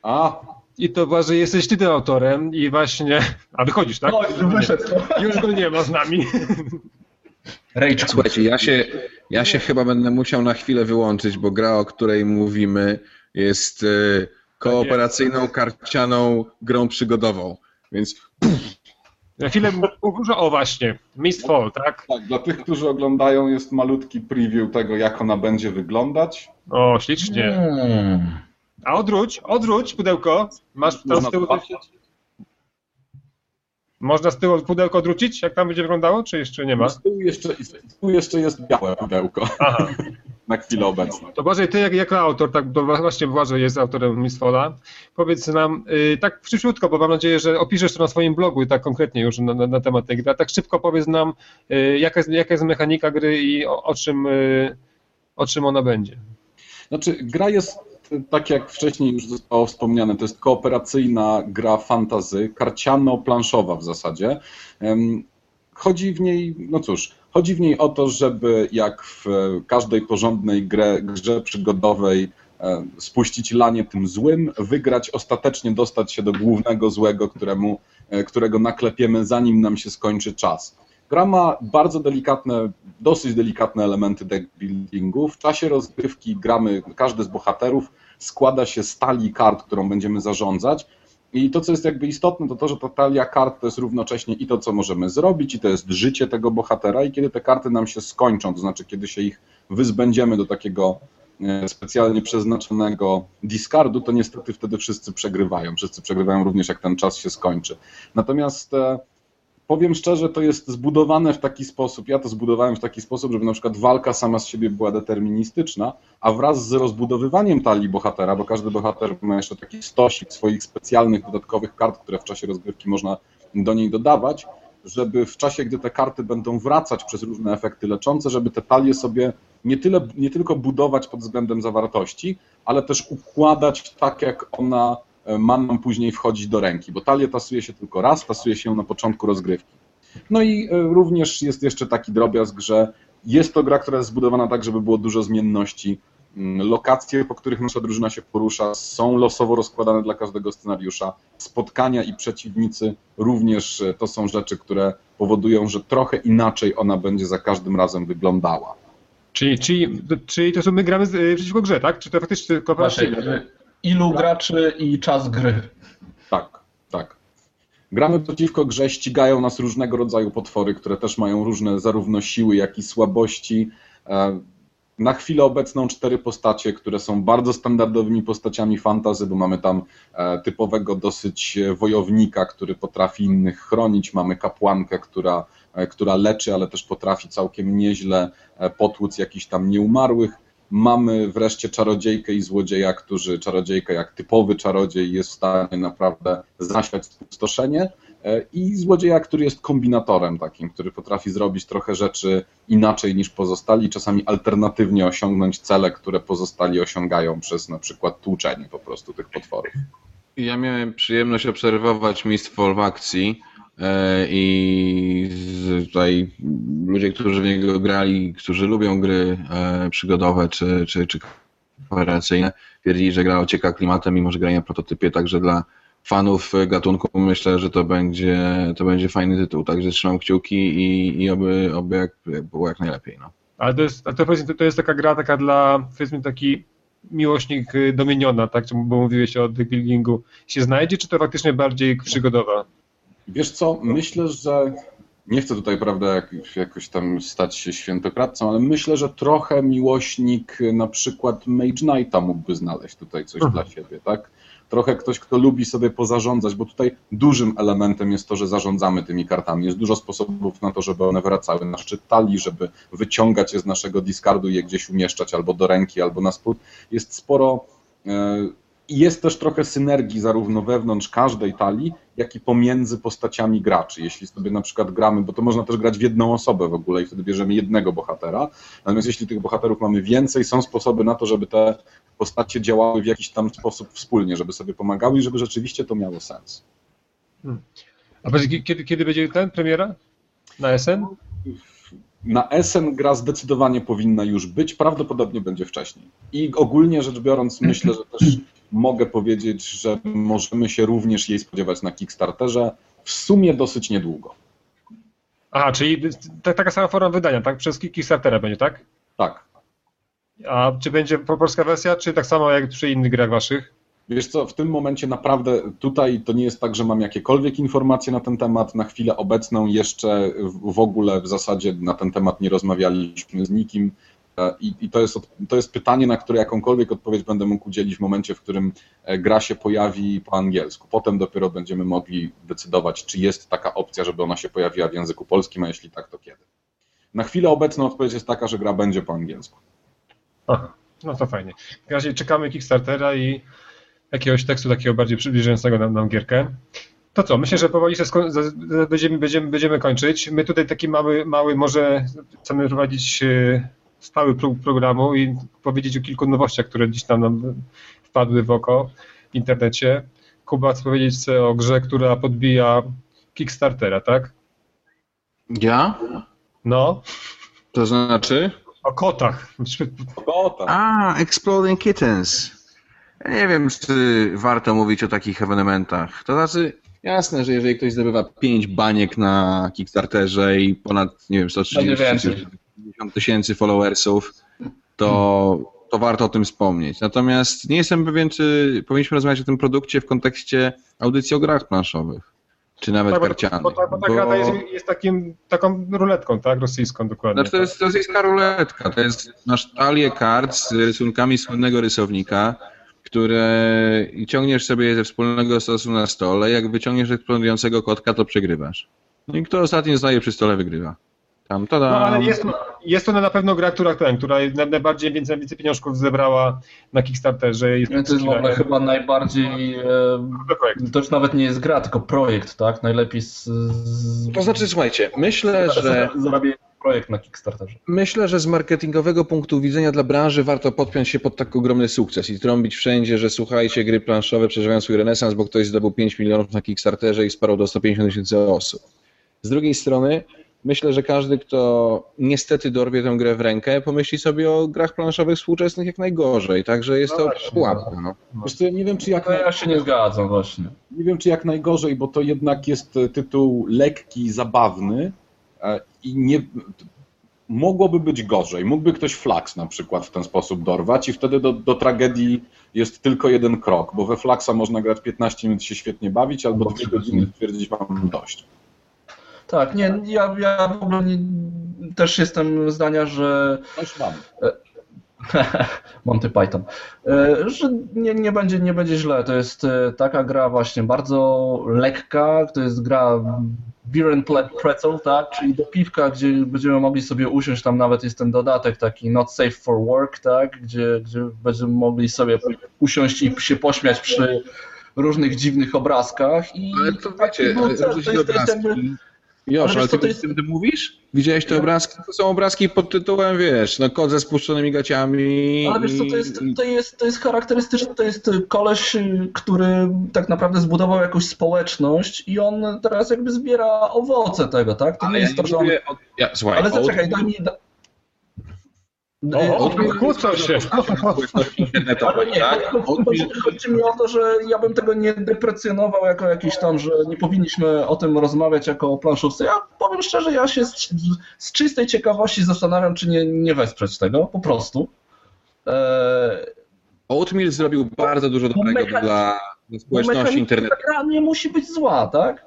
A, I to Błażej, jesteś ty tym autorem i właśnie... A wychodzisz, tak? Oj, wyszedł. Już go nie ma z nami. Rage Słuchajcie, ja się, ja się chyba będę musiał na chwilę wyłączyć, bo gra, o której mówimy, jest e, kooperacyjną, karcianą grą przygodową. Więc Na chwilę dużo, o właśnie, Mistfall, tak? Tak, dla tych, którzy oglądają, jest malutki preview tego, jak ona będzie wyglądać. O, ślicznie. Hmm. A odwróć, odwróć pudełko. Masz tam z tyłu... Można z tyłu pudełko odwrócić, jak tam będzie wyglądało, czy jeszcze nie ma? Z tyłu jeszcze, z tyłu jeszcze jest białe pudełko Aha. na chwilę obecną. To Błażej, ty jak, jako autor, tak, bo właśnie Błażej jest autorem Mistfalla, powiedz nam y, tak szybciutko, bo mam nadzieję, że opiszesz to na swoim blogu i tak konkretnie już na, na, na temat tej gry, a tak szybko powiedz nam, y, jaka, jest, jaka jest mechanika gry i o, o czym, y, o czym ona będzie. Znaczy, gra jest, tak jak wcześniej już zostało wspomniane, to jest kooperacyjna gra fantazy, karciano-planszowa w zasadzie. Chodzi w niej, no cóż, chodzi w niej o to, żeby jak w każdej porządnej grze, grze przygodowej e, spuścić lanie tym złym, wygrać, ostatecznie dostać się do głównego złego, któremu, e, którego naklepiemy zanim nam się skończy czas. Gra ma bardzo delikatne, dosyć delikatne elementy deck buildingu. W czasie rozgrywki gramy, każdy z bohaterów składa się z talii kart, którą będziemy zarządzać. I to, co jest jakby istotne, to to, że ta talia kart to jest równocześnie i to, co możemy zrobić, i to jest życie tego bohatera. I kiedy te karty nam się skończą, to znaczy kiedy się ich wyzbędziemy do takiego e, specjalnie przeznaczonego discardu, to niestety wtedy wszyscy przegrywają. Wszyscy przegrywają również, jak ten czas się skończy. Natomiast e, powiem szczerze, to jest zbudowane w taki sposób, ja to zbudowałem w taki sposób, żeby na przykład walka sama z siebie była deterministyczna, a wraz z rozbudowywaniem talii bohatera, bo każdy bohater ma jeszcze taki stosik swoich specjalnych, dodatkowych kart, które w czasie rozgrywki można do niej dodawać, żeby w czasie, gdy te karty będą wracać przez różne efekty leczące, żeby te talie sobie nie, tyle, nie tylko budować pod względem zawartości, ale też układać tak, jak ona ma nam później wchodzić do ręki, bo talię tasuje się tylko raz, tasuje się na początku rozgrywki. No i e, również jest jeszcze taki drobiazg, że jest to gra, która jest zbudowana tak, żeby było dużo zmienności. Mm, Lokacje, po których nasza drużyna się porusza, są losowo rozkładane dla każdego scenariusza. Spotkania i przeciwnicy również e, to są rzeczy, które powodują, że trochę inaczej ona będzie za każdym razem wyglądała. Czyli, czyli, czyli to są my gramy z, y, przeciwko grze, tak? Czy to faktycznie tylko Właśnie, ilu graczy i czas gry. Tak, tak. Gramy przeciwko grze, ścigają nas różnego rodzaju potwory, które też mają różne zarówno siły, jak i słabości. E, Na chwilę obecną cztery postacie, które są bardzo standardowymi postaciami fantazy, bo mamy tam e, typowego dosyć wojownika, który potrafi innych chronić, mamy kapłankę, która, e, która leczy, ale też potrafi całkiem nieźle potłuc jakichś tam nieumarłych. Mamy wreszcie czarodziejkę i złodzieja, którzy, czarodziejka jak typowy czarodziej jest w stanie naprawdę zasiać spustoszenie e, i złodzieja, który jest kombinatorem takim, który potrafi zrobić trochę rzeczy inaczej niż pozostali, czasami alternatywnie osiągnąć cele, które pozostali osiągają przez na przykład tłuczenie po prostu tych potworów. Ja miałem przyjemność obserwować Mistfall w akcji i z- tutaj ludzie, którzy w niego grali, którzy lubią gry e, przygodowe czy, czy, czy kooperacyjne, twierdzili, że gra ocieka klimatem, mimo że granie na prototypie, także dla fanów gatunku myślę, że to będzie, to będzie fajny tytuł, także trzymam kciuki i, i oby, oby jak, było jak najlepiej. No. Ale to jest, to, powiedzmy, to jest taka gra taka dla, powiedzmy, taki miłośnik y, Dominiona, tak? Bo mówiłeś o deck buildingu. Się znajdzie, czy to faktycznie bardziej przygodowa? Wiesz co, myślę, że nie chcę tutaj, prawda, jak, jakoś tam stać się świętokradcą, ale myślę, że trochę miłośnik na przykład Mage Knighta mógłby znaleźć tutaj coś Mhm. dla siebie, tak? Trochę ktoś, kto lubi sobie pozarządzać, bo tutaj dużym elementem jest to, że zarządzamy tymi kartami. Jest dużo sposobów na to, żeby one wracały na szczyt talii, żeby wyciągać je z naszego discardu i je gdzieś umieszczać albo do ręki, albo na spód. Jest sporo e, i jest też trochę synergii zarówno wewnątrz każdej talii, jak i pomiędzy postaciami graczy. Jeśli sobie na przykład gramy, bo to można też grać w jedną osobę w ogóle i wtedy bierzemy jednego bohatera. Natomiast jeśli tych bohaterów mamy więcej, są sposoby na to, żeby te postacie działały w jakiś tam sposób wspólnie, żeby sobie pomagały i żeby rzeczywiście to miało sens. A powiedz, kiedy, kiedy będzie ten premiera? Na SN? Na SN gra zdecydowanie powinna już być, prawdopodobnie będzie wcześniej. I ogólnie rzecz biorąc, myślę, że też mogę powiedzieć, że możemy się również jej spodziewać na Kickstarterze w sumie dosyć niedługo. Aha, czyli ta, taka sama forma wydania, tak? Przez Kickstartera będzie, tak? Tak. A czy będzie polska wersja, czy tak samo jak przy innych grach waszych? Wiesz co, w tym momencie naprawdę tutaj to nie jest tak, że mam jakiekolwiek informacje na ten temat. Na chwilę obecną jeszcze w ogóle w zasadzie na ten temat nie rozmawialiśmy z nikim. E, I, i to, jest, to jest pytanie, na które jakąkolwiek odpowiedź będę mógł udzielić w momencie, w którym e, gra się pojawi po angielsku. Potem dopiero będziemy mogli decydować, czy jest taka opcja, żeby ona się pojawiła w języku polskim, a jeśli tak, to kiedy. Na chwilę obecną odpowiedź jest taka, że gra będzie po angielsku. Aha, no to fajnie. W razie czekamy Kickstartera i jakiegoś tekstu takiego bardziej przybliżającego nam, nam gierkę. To co, myślę, że powoli będziemy, będziemy, będziemy kończyć. My tutaj taki mały, mały może chcemy prowadzić stały programu i powiedzieć o kilku nowościach, które dziś tam nam wpadły w oko w internecie. Kuba chce powiedzieć o grze, która podbija Kickstartera, tak? Ja? No. To znaczy? O kotach. O kotach. A, Exploding Kittens. Ja nie wiem, czy warto mówić o takich ewenementach. To znaczy, jasne, że jeżeli ktoś zdobywa 5 baniek na Kickstarterze i ponad, nie wiem, 130 tysięcy followersów, to, to warto o tym wspomnieć. Natomiast nie jestem pewien, czy powinniśmy rozmawiać o tym produkcie w kontekście audycji o grach planszowych. Czy nawet tak, karcianych. Bo, bo, bo ta gra jest, jest takim, taką ruletką, tak? Rosyjską dokładnie. Znaczy to jest rosyjska ruletka. To jest masz talię kart z rysunkami słynnego rysownika, które ciągniesz sobie je ze wspólnego stosu na stole. Jak wyciągniesz eksplodującego kotka, to przegrywasz. No i kto ostatnio znaje przy stole, wygrywa. Tam, no ale jest, jest to na pewno gra, która, ten, która najbardziej więcej, więcej pieniążków zebrała na Kickstarterze. Jest to jest w ogóle chyba najbardziej. E, to już nawet nie jest gra, tylko projekt, tak? Najlepiej z. z... To znaczy, słuchajcie, myślę, że. Zrobię projekt na Kickstarterze. Myślę, że z marketingowego punktu widzenia dla branży warto podpiąć się pod tak ogromny sukces i trąbić wszędzie, że słuchajcie, gry planszowe przeżywają swój renesans, bo ktoś zdobył 5 milionów na Kickstarterze i sparł do 150 tysięcy osób. Z drugiej strony, myślę, że każdy, kto niestety dorwie tę grę w rękę, pomyśli sobie o grach planszowych współczesnych jak najgorzej. Także jest no to pułapka. No. Wiesz ja nie wiem, czy jak. No ja się nie zgadzam właśnie. Nie wiem, czy jak najgorzej, bo to jednak jest e, tytuł lekki, zabawny e, i nie. Mogłoby być gorzej. Mógłby ktoś Flax na przykład w ten sposób dorwać i wtedy do, do tragedii jest tylko jeden krok, bo we Flaxa można grać 15 minut się świetnie bawić albo 2 godziny stwierdzić mam dość. Tak, nie, ja, ja w ogóle nie, też jestem zdania, że. mam. Monty Python. E, że nie, nie, będzie, nie będzie źle. To jest e, taka gra właśnie bardzo lekka, to jest gra beer and pretzel, tak? czyli do piwka, gdzie będziemy mogli sobie usiąść, tam nawet jest ten dodatek taki not safe for work, tak? gdzie, gdzie będziemy mogli sobie usiąść i się pośmiać przy różnych dziwnych obrazkach. I Ale to wiecie, no, to, to, jest, to jest Joż, ale, ty, to jest... ty, ty mówisz? Widziałeś te obrazki? To są obrazki pod tytułem, wiesz, no kod ze spuszczonymi gaciami. Ale wiesz co, to jest, to jest, to jest charakterystyczne, to jest koleś, który tak naprawdę zbudował jakąś społeczność i on teraz jakby zbiera owoce tego, tak? To ale nie jest ja to, że on... Od... Ja, słuchaj, ale zaczekaj, daj mi, o, kłócą się. Ale nie, tak? chodzi, mi o to, że ja bym tego nie deprecjonował jako jakiś tam, że nie powinniśmy o tym rozmawiać jako o planszówce. Ja powiem szczerze, ja się z, z czystej ciekawości zastanawiam, czy nie, nie wesprzeć tego, po prostu. Eee... Oatmeal zrobił bardzo dużo dobrego dla, dla społeczności internetowej. Gra nie musi być zła, tak?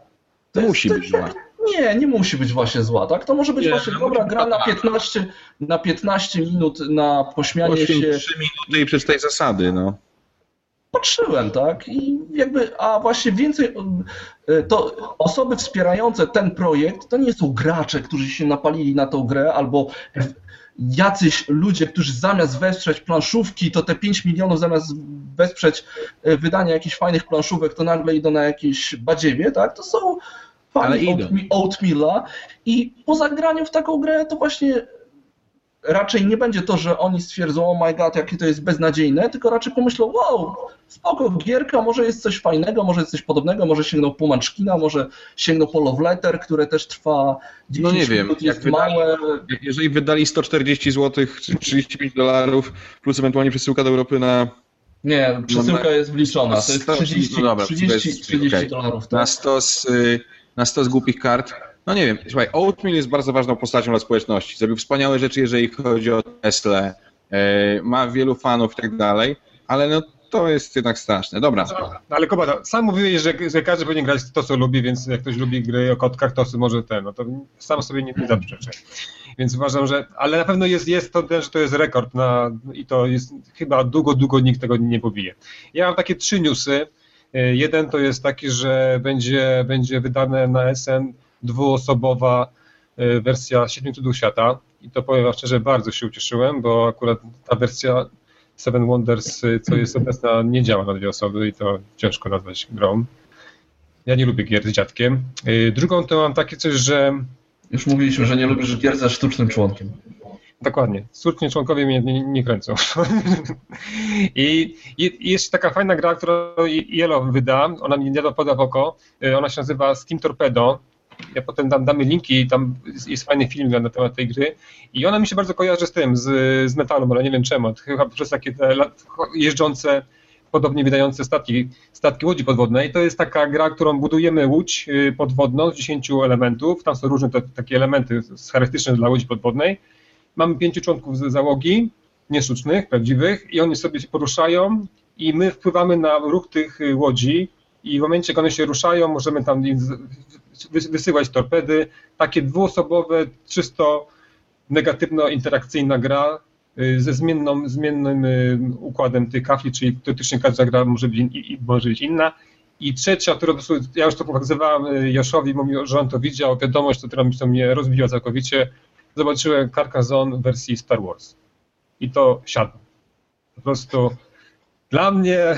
To musi być zła. Nie, nie musi być właśnie zła, tak? To może być nie, właśnie no dobra gra na 15, na 15 minut na pośmianie się. 3 minuty i przez tej zasady, no. Patrzyłem, tak? I jakby, a właśnie więcej, e, to osoby wspierające ten projekt to nie są gracze, którzy się napalili na tą grę, albo jacyś ludzie, którzy zamiast wesprzeć planszówki, to te 5 milionów zamiast wesprzeć e, wydanie jakichś fajnych planszówek, to nagle idą na jakieś badziewie, tak? To są fani Oatmeala i po zagraniu w taką grę to właśnie raczej nie będzie to, że oni stwierdzą, oh my god, jakie to jest beznadziejne, tylko raczej pomyślą, wow, spoko, gierka, może jest coś fajnego, może jest coś podobnego, może sięgną po Munchkina, może sięgną po Love Letter, które też trwa 10 no nie wiem, minut, jest wydali, małe. Jeżeli wydali 140 zł, 35 dolarów, plus ewentualnie przesyłka do Europy na nie, przesyłka jest wliczona. To jest 30, no dobra, 30, 30 okay. dolarów. Tak? Na 100 z, na 100 z głupich kart, no nie wiem, słuchaj, Oatmeal jest bardzo ważną postacią dla społeczności. Zrobił wspaniałe rzeczy, jeżeli chodzi o Tesla, e, ma wielu fanów i tak dalej, ale no to jest jednak straszne. Dobra. No, ale Kuba, sam mówiłeś, że, że każdy powinien grać to, co lubi, więc jak ktoś lubi gry o kotkach, to może ten, no to sam sobie nie zaprzeczę. Więc uważam, że, ale na pewno jest, jest to, że to jest rekord na, i to jest, chyba długo, długo nikt tego nie pobije. Ja mam takie trzy newsy. E, jeden to jest taki, że będzie, będzie wydane na SN dwuosobowa e, wersja Siedmiu Cudów Świata i to powiem wam szczerze, bardzo się ucieszyłem, bo akurat ta wersja Seven Wonders, y, co jest obecna, nie działa na dwie osoby i to ciężko nazwać grą. Ja nie lubię gier z dziadkiem. Drugą to mam takie coś, że... Już mówiliśmy, że nie lubisz gier ze sztucznym członkiem. Dokładnie. Sztuczni członkowie mnie nie, nie kręcą. I, I jest taka fajna gra, którą Yellow wyda, ona mi nie dopada w oko, y, ona się nazywa Steam Torpedo ja potem dam, damy linki, tam jest fajny film na temat tej gry i ona mi się bardzo kojarzy z tym, z, z metalem, ale nie wiem czemu, chyba przez takie te jeżdżące, podobnie wydające statki, statki łodzi podwodnej. To jest taka gra, którą budujemy łódź y, podwodną z 10 elementów, tam są różne te, takie elementy charakterystyczne dla łodzi podwodnej. Mamy pięciu członków z załogi, niesztucznych, prawdziwych i oni sobie się poruszają i my wpływamy na ruch tych łodzi i w momencie, jak one się ruszają, możemy tam wysyłać torpedy. Takie dwuosobowe, czysto negatywno-interakcyjna gra y, ze zmienną, zmiennym y, układem tych kafli, czyli teoretycznie każda gra może być, może być inna. I trzecia, którą ja już to pokazywałem y, Joszowi, mówił, że on to widział, wiadomość, która mi to mnie rozbiła całkowicie. Zobaczyłem Carcassonne w wersji Star Wars. I to siadło. Po prostu dla mnie...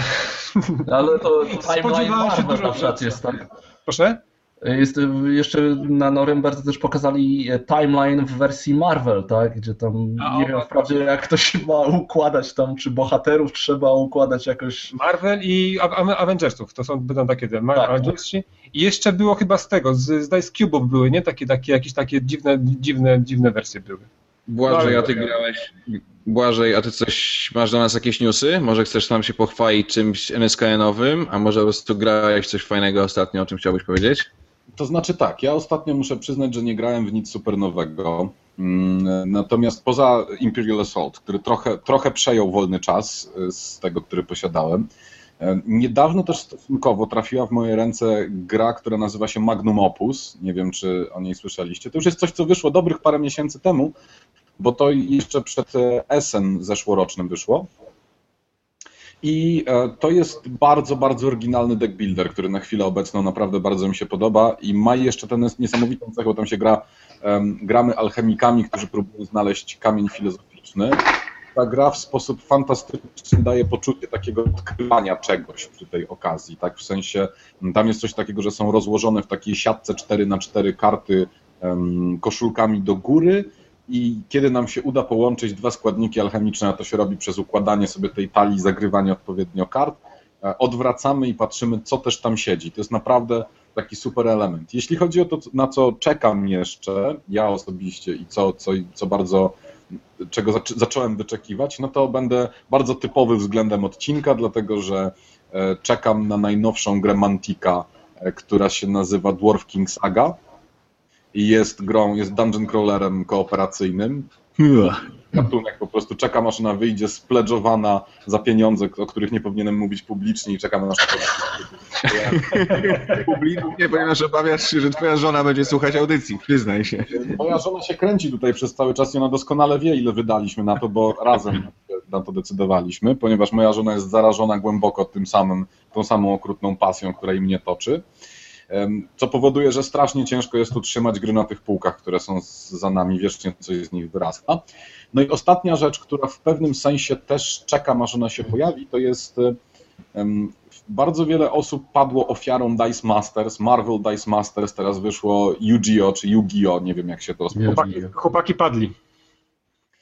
Ale to timeline Marvel na przykład jest, tak? Proszę? Jest jeszcze na Norymberdze też pokazali timeline w wersji Marvel, tak? Gdzie tam A, nie wiem wprawdzie jak to się ma układać tam, czy bohaterów trzeba układać jakoś. Marvel i Avengersów, to są będą takie te tak, Avengers. Tak. I jeszcze było chyba z tego, z, z Dice Cube'ów były, nie? Takie, takie jakieś takie dziwne, dziwne, dziwne wersje były. Błażej, a ty grałeś. Błażej, a ty coś masz do nas jakieś newsy? Może chcesz nam się pochwalić czymś NSKN-owym, a może po prostu grałeś coś fajnego ostatnio, o czym chciałbyś powiedzieć? To znaczy tak, ja ostatnio muszę przyznać, że nie grałem w nic super nowego. Mm, natomiast poza Imperial Assault, który trochę, trochę przejął wolny czas y, z tego, który posiadałem, y, niedawno też stosunkowo trafiła w moje ręce gra, która nazywa się Magnum Opus. Nie wiem, czy o niej słyszeliście. To już jest coś, co wyszło dobrych parę miesięcy temu, bo to jeszcze przed y, Essen zeszłorocznym wyszło. I e, to jest bardzo, bardzo oryginalny deck builder, który na chwilę obecną naprawdę bardzo mi się podoba i ma jeszcze tę niesamowitą cechę, bo tam się gra, gramy alchemikami, którzy próbują znaleźć kamień filozoficzny. Ta gra w sposób fantastyczny daje poczucie takiego odkrywania czegoś przy tej okazji, tak? W sensie tam jest coś takiego, że są rozłożone w takiej siatce 4 na 4 karty koszulkami do góry i kiedy nam się uda połączyć dwa składniki alchemiczne, a to się robi przez układanie sobie tej talii, zagrywanie odpowiednio kart, e, odwracamy i patrzymy, co też tam siedzi. To jest naprawdę taki super element. Jeśli chodzi o to, na co czekam jeszcze, ja osobiście i co, co, co bardzo, czego zacząłem wyczekiwać, no to będę bardzo typowy względem odcinka, dlatego że e, czekam na najnowszą grę Mantika, e, która się nazywa Dwarf King Saga i jest grą, jest dungeon crawlerem kooperacyjnym. Gatunek po prostu czekam, aż ona wyjdzie spledżowana za pieniądze, o których nie powinienem mówić publicznie i czekam na Publicznie, ponieważ obawiasz się, że twoja żona będzie słuchać audycji, przyznaj się. Moja żona się kręci tutaj przez cały czas i ona doskonale wie, ile wydaliśmy na to, bo razem na to decydowaliśmy, ponieważ moja żona jest zarażona głęboko tym samym, tą samą okrutną pasją, która i mnie toczy co powoduje, że strasznie ciężko jest utrzymać gry na tych półkach, które są za nami, wiecznie coś z nich wyrasta. No i ostatnia rzecz, która w pewnym sensie też czeka, aż ona się pojawi, to jest bardzo wiele osób padło ofiarą Dice Masters, Marvel Dice Masters, teraz wyszło Yu-Gi-Oh! czy Yu-Gi-Oh! nie wiem jak się to chłopaki, chłopaki padli.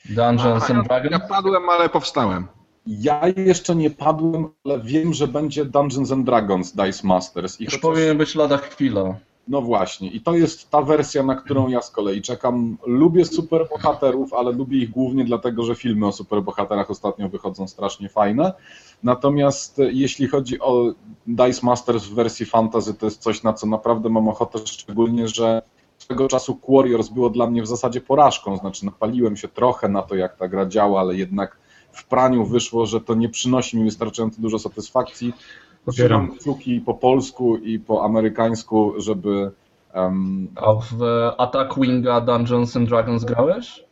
Dungeons and Dragons? Ja padłem, ale powstałem. Ja jeszcze nie padłem, ale wiem, że będzie Dungeons and Dragons Dice Masters. I Już powinien być lada chwila. No właśnie, i to jest ta wersja, na którą ja z kolei czekam. Lubię superbohaterów, ale lubię ich głównie dlatego, że filmy o superbohaterach ostatnio wychodzą strasznie fajne. Natomiast jeśli chodzi o Dice Masters w wersji fantasy, to jest coś, na co naprawdę mam ochotę, szczególnie, że swego czasu Warriors było dla mnie w zasadzie porażką, znaczy napaliłem się trochę na to, jak ta gra działa, ale jednak w praniu wyszło, że to nie przynosi mi wystarczająco dużo satysfakcji. Popieram. Trzymam kciuki po polsku i po amerykańsku, żeby um, A w Attack Winga Dungeons and Dragons grałeś?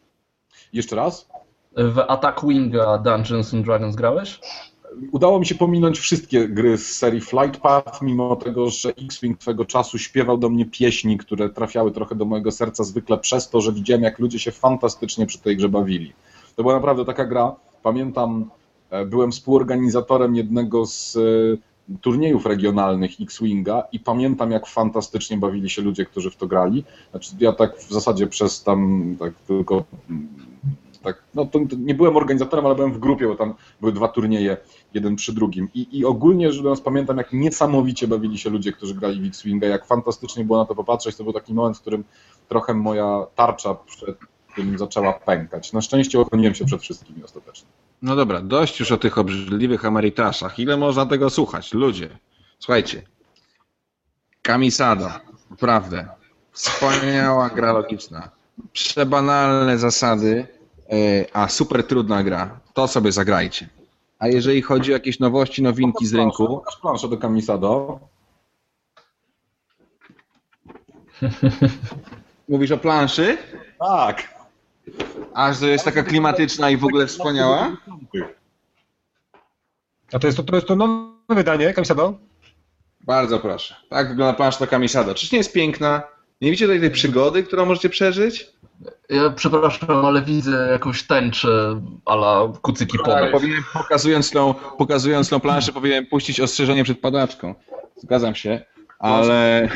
jeszcze raz. W Attack Winga Dungeons and Dragons grałeś? Udało mi się pominąć wszystkie gry z serii Flight Path, mimo tego, że X-Wing twego czasu śpiewał do mnie pieśni, które trafiały trochę do mojego serca zwykle przez to, że widziałem, jak ludzie się fantastycznie przy tej grze bawili. To była naprawdę taka gra. Pamiętam, e, byłem współorganizatorem jednego z e, turniejów regionalnych X-Winga i pamiętam, jak fantastycznie bawili się ludzie, którzy w to grali. Znaczy, ja tak w zasadzie przez tam tak tylko mm, tak, no to, nie byłem organizatorem, ale byłem w grupie, bo tam były dwa turnieje, jeden przy drugim. I, i ogólnie rzecz biorąc, pamiętam, jak niesamowicie bawili się ludzie, którzy grali w X-Winga, jak fantastycznie było na to popatrzeć. To był taki moment, w którym trochę moja tarcza przed tym zaczęła pękać. Na szczęście ochroniłem się przed wszystkimi ostatecznie. No dobra, dość już o tych obrzydliwych emerytaszach. Ile można tego słuchać? Ludzie, słuchajcie. Kamisado, naprawdę. Wspaniała gra logiczna. Przebanalne zasady, e, a super trudna gra. To sobie zagrajcie. A jeżeli chodzi o jakieś nowości, nowinki z rynku, Pokaż planszę do Kamisado. mówisz o planszy? Tak. Aż to jest taka klimatyczna i w ogóle wspaniała? A to jest to, to, jest to nowe wydanie, Kamisado? Bardzo proszę. Tak wygląda plansza do Kamisado. Czyż nie jest piękna? Nie widzicie tutaj tej przygody, którą możecie przeżyć? Ja przepraszam, ale widzę jakąś tęczę ala kucyki Tak, pomysł. powinien, pokazując tą, pokazując tą planszę, powinienem puścić ostrzeżenie przed padaczką. Zgadzam się, ale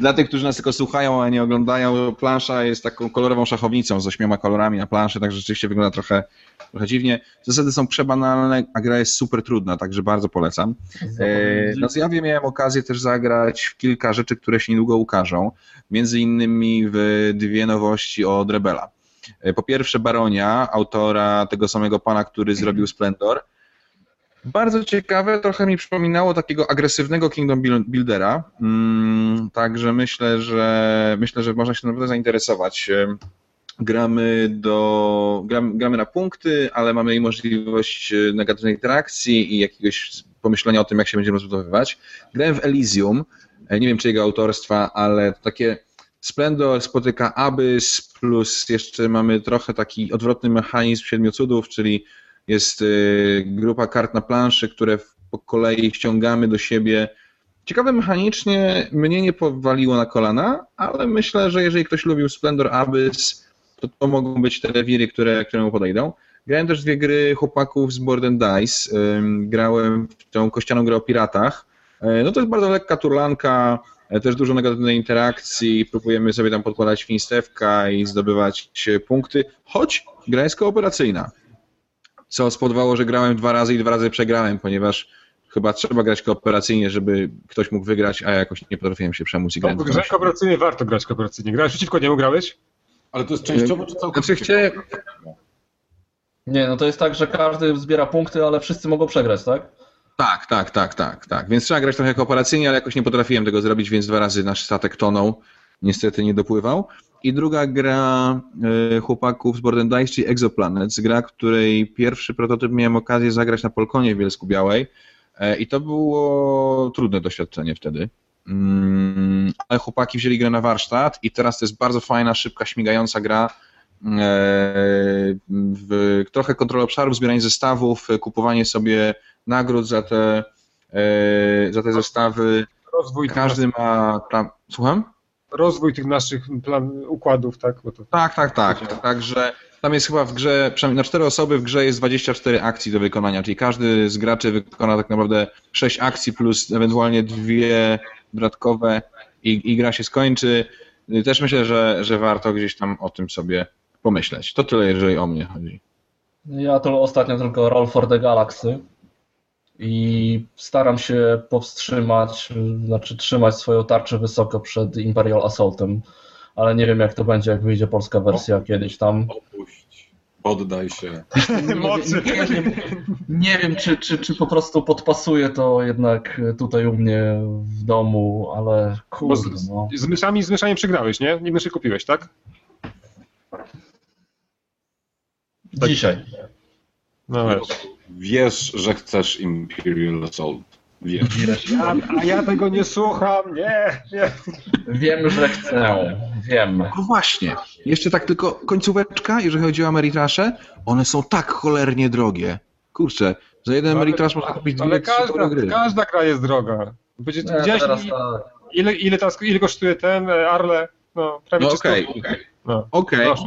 dla tych, którzy nas tylko słuchają, a nie oglądają, plansza jest taką kolorową szachownicą z ośmioma kolorami na planszy, tak rzeczywiście wygląda trochę, trochę dziwnie. Zasady są przebanalne, a gra jest super trudna, także bardzo polecam. E, No, z Jawie miałem okazję też zagrać w kilka rzeczy, które się niedługo ukażą, między innymi w dwie nowości od Rebela. E, Po pierwsze Baronia, autora tego samego pana, który zrobił Splendor. Bardzo ciekawe, trochę mi przypominało takiego agresywnego Kingdom Buil- Buildera, mm, także myślę, że myślę, że można się naprawdę zainteresować. Gramy, do, gramy, gramy na punkty, ale mamy i możliwość e, negatywnej interakcji i jakiegoś pomyślenia o tym, jak się będziemy rozbudowywać. Grałem w Elysium, e, nie wiem czyjego autorstwa, ale takie Splendor spotyka Abyss, plus jeszcze mamy trochę taki odwrotny mechanizm Siedmiu Cudów, czyli jest y, grupa kart na planszy, które po kolei ściągamy do siebie. Ciekawe mechanicznie mnie nie powaliło na kolana, ale myślę, że jeżeli ktoś lubił Splendor Abyss, to to mogą być te rewiry, które, które mu podejdą. Grałem też dwie gry chłopaków z Board and Dice. Grałem w tą kościaną grę o piratach. E, No to jest bardzo lekka turlanka, e, też dużo negatywnej interakcji, próbujemy sobie tam podkładać finstewka i zdobywać punkty, choć gra jest kooperacyjna. Co spowodowało, że grałem dwa razy i dwa razy przegrałem, ponieważ chyba trzeba grać kooperacyjnie, żeby ktoś mógł wygrać, a ja jakoś nie potrafiłem się przemóc i. W tylko grze na siebie. kooperacyjnej warto grać kooperacyjnie. Grałeś przeciwko niemu, grałeś? Ale to jest częściowo czy całkowicie? Znaczy chciałem, Nie, no to jest tak, że każdy zbiera punkty, ale wszyscy mogą przegrać, tak? Tak, tak, tak, tak, tak. Więc trzeba grać trochę kooperacyjnie, ale jakoś nie potrafiłem tego zrobić, więc dwa razy nasz statek tonął. Niestety nie dopływał. I druga gra e, chłopaków z Board and Dice, czyli Exoplanets, gra, której pierwszy prototyp miałem okazję zagrać na Polkonie w Bielsku Białej e, i to było trudne doświadczenie wtedy. Mm, ale chłopaki wzięli grę na warsztat i teraz to jest bardzo fajna, szybka, śmigająca gra, e, w, trochę kontrola obszarów, zbieranie zestawów, kupowanie sobie nagród za te, za te zestawy. Rozwój, Każdy ma. Tam, słucham? Rozwój tych naszych plan, układów, tak? Bo to... Tak, tak, tak. Także tam jest chyba w grze, przynajmniej na cztery osoby w grze jest 24 akcji do wykonania, czyli każdy z graczy wykona tak naprawdę 6 akcji plus ewentualnie dwie dodatkowe i, i gra się skończy. Też myślę, że, że warto gdzieś tam o tym sobie pomyśleć. To tyle, jeżeli o mnie chodzi. Ja to ostatnio tylko Roll for the Galaxy i staram się powstrzymać, znaczy trzymać swoją tarczę wysoko przed Imperial Assaultem, ale nie wiem jak to będzie, jak wyjdzie polska wersja kiedyś tam. Opuść. Poddaj się. Nie, Mocy. nie, nie, wiem, nie wiem czy, czy, czy po prostu podpasuje to jednak tutaj u mnie w domu, ale kurde, z, no. z myszami, z myszami przegrałeś, nie? Nie myszy kupiłeś, tak? Dzisiaj. No wiesz. Wiesz, że chcesz Imperial Assault. Wiesz. A, a ja tego nie słucham, nie, nie. Wiem, że chcę. Wiem. No właśnie, jeszcze tak tylko końcóweczka, jeżeli chodzi o Ameritrasze, one są tak cholernie drogie. Kurczę, za jeden Ale- Ameritrash można kupić dwie, Ale każda, gry. każda gra jest droga. Będzie, Nie, widziałeś, teraz tak. ile, ile, teraz, ile kosztuje ten e, Arle? No, prawie No 300 okej, złotych. okej. No. Okej, Proszę.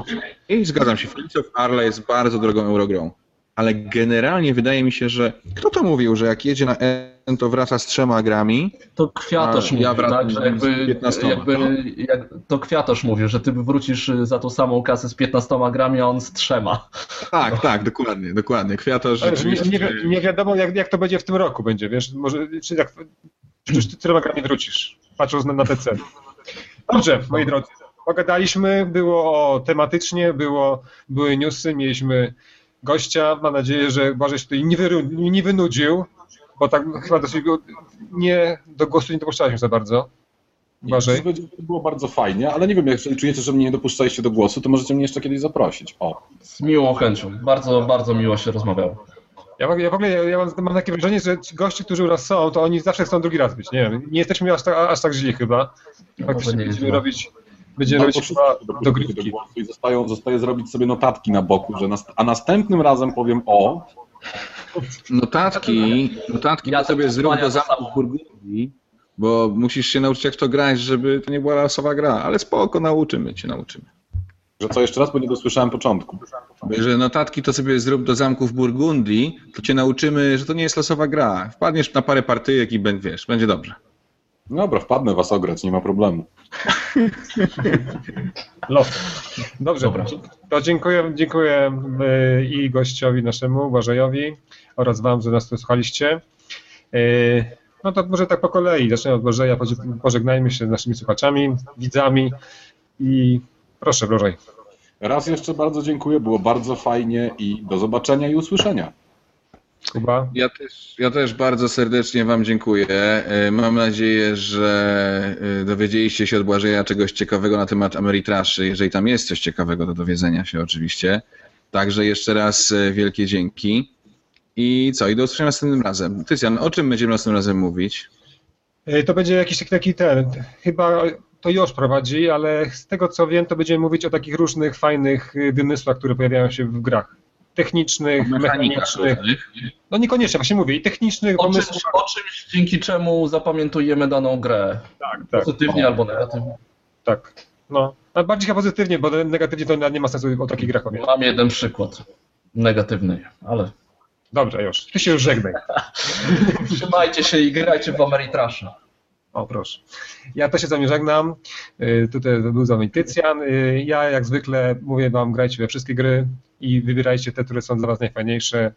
i zgadzam się, of Arle jest bardzo drogą eurogrą. Ale generalnie wydaje mi się, że kto to mówił, że jak jedzie na N, to wraca z trzema grami? To kwiatosz ja mówił, tak, że jakby, z 15, jakby jak, to kwiatosz mówił, że ty wrócisz za tą samą kasę z 15 grami, a on z trzema. Tak, tak, dokładnie, dokładnie. Nie, rzeczywiście... nie, wi- nie wiadomo, jak, jak to będzie w tym roku będzie, wiesz, może, czy jak, przecież ty tyloma grami wrócisz, patrząc na, na te ceny. Dobrze, moi drodzy, pogadaliśmy, było o tematycznie, było, były newsy, mieliśmy gościa, mam nadzieję, że Boże się tutaj nie, wyru, nie wynudził, bo tak chyba dosyć go, nie, do głosu nie dopuszczaliśmy za bardzo. Błażej. To było bardzo fajnie, ale nie wiem, jak czujecie, że mnie nie dopuszczaliście do głosu, to możecie mnie jeszcze kiedyś zaprosić. O. Z miłą chęcią. Bardzo, bardzo miło się rozmawiało. Ja, w- ja w ogóle ja, ja mam, mam takie wrażenie, że ci goście, którzy u nas są, to oni zawsze chcą drugi raz być. Nie wiem, nie jesteśmy aż tak, aż tak źli chyba. Faktycznie nie jest będziemy robić, będziemy No, robić chyba do głosu I zostają, zostaje zrobić sobie notatki na boku, że nas, a następnym razem powiem o. Notatki, notatki Ja to sobie zrób do zamku Burgundii, bo musisz się nauczyć jak to grać, żeby to nie była losowa gra, ale spoko, nauczymy cię, nauczymy. Że co jeszcze raz, bo nie dosłyszałem początku. Jeżeli notatki to sobie zrób do zamku w Burgundii, to cię nauczymy, że to nie jest losowa gra. Wpadniesz na parę partyjek i będzie, wiesz, będzie dobrze. Dobra, wpadnę was ograć, nie ma problemu. Los. Dobrze, Dobra. to dziękuję, dziękuję y, i gościowi naszemu, Błażejowi oraz wam, że nas tu słuchaliście. Y, No to może tak po kolei, zacznę od Błażeja, pożegnajmy się z naszymi słuchaczami, widzami i proszę Błażej. Raz jeszcze bardzo dziękuję, było bardzo fajnie i do zobaczenia i usłyszenia. Kuba. Ja też, ja też bardzo serdecznie Wam dziękuję. E, Mam nadzieję, że e, dowiedzieliście się od Błażeja czegoś ciekawego na temat Ameritraszy, jeżeli tam jest coś ciekawego do dowiedzenia się oczywiście. Także jeszcze raz e, wielkie dzięki. I co? I do usłyszenia następnym razem. Tycjan, o czym będziemy następnym razem mówić? To będzie jakiś taki- taki ten, chyba to już prowadzi, ale z tego co wiem, to będziemy mówić o takich różnych fajnych wymysłach, które pojawiają się w grach. Technicznych, mechanicznych. No niekoniecznie, właśnie mówię, i technicznych O czymś, o czymś, dzięki czemu zapamiętujemy daną grę. Tak, tak. Pozytywnie albo negatywnie. Tak. No. A bardziej chyba pozytywnie, bo negatywnie to nie ma sensu o takich grach mówić. Mam jeden przykład negatywny, ale Dobrze, już. Ty się już żegnaj. trzymajcie się i grajcie w Ameritrasza. O, proszę. Ja też się z wami żegnam. Y, Tutaj był z wami Tycjan. Y, Ja jak zwykle mówię wam, grajcie we wszystkie gry i wybierajcie te, które są dla was najfajniejsze.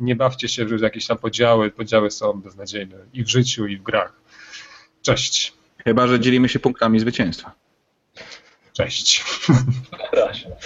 Nie bawcie się w jakieś tam podziały. Podziały są beznadziejne i w życiu, i w grach. Cześć. Chyba, że dzielimy się punktami zwycięstwa. Cześć. Razie.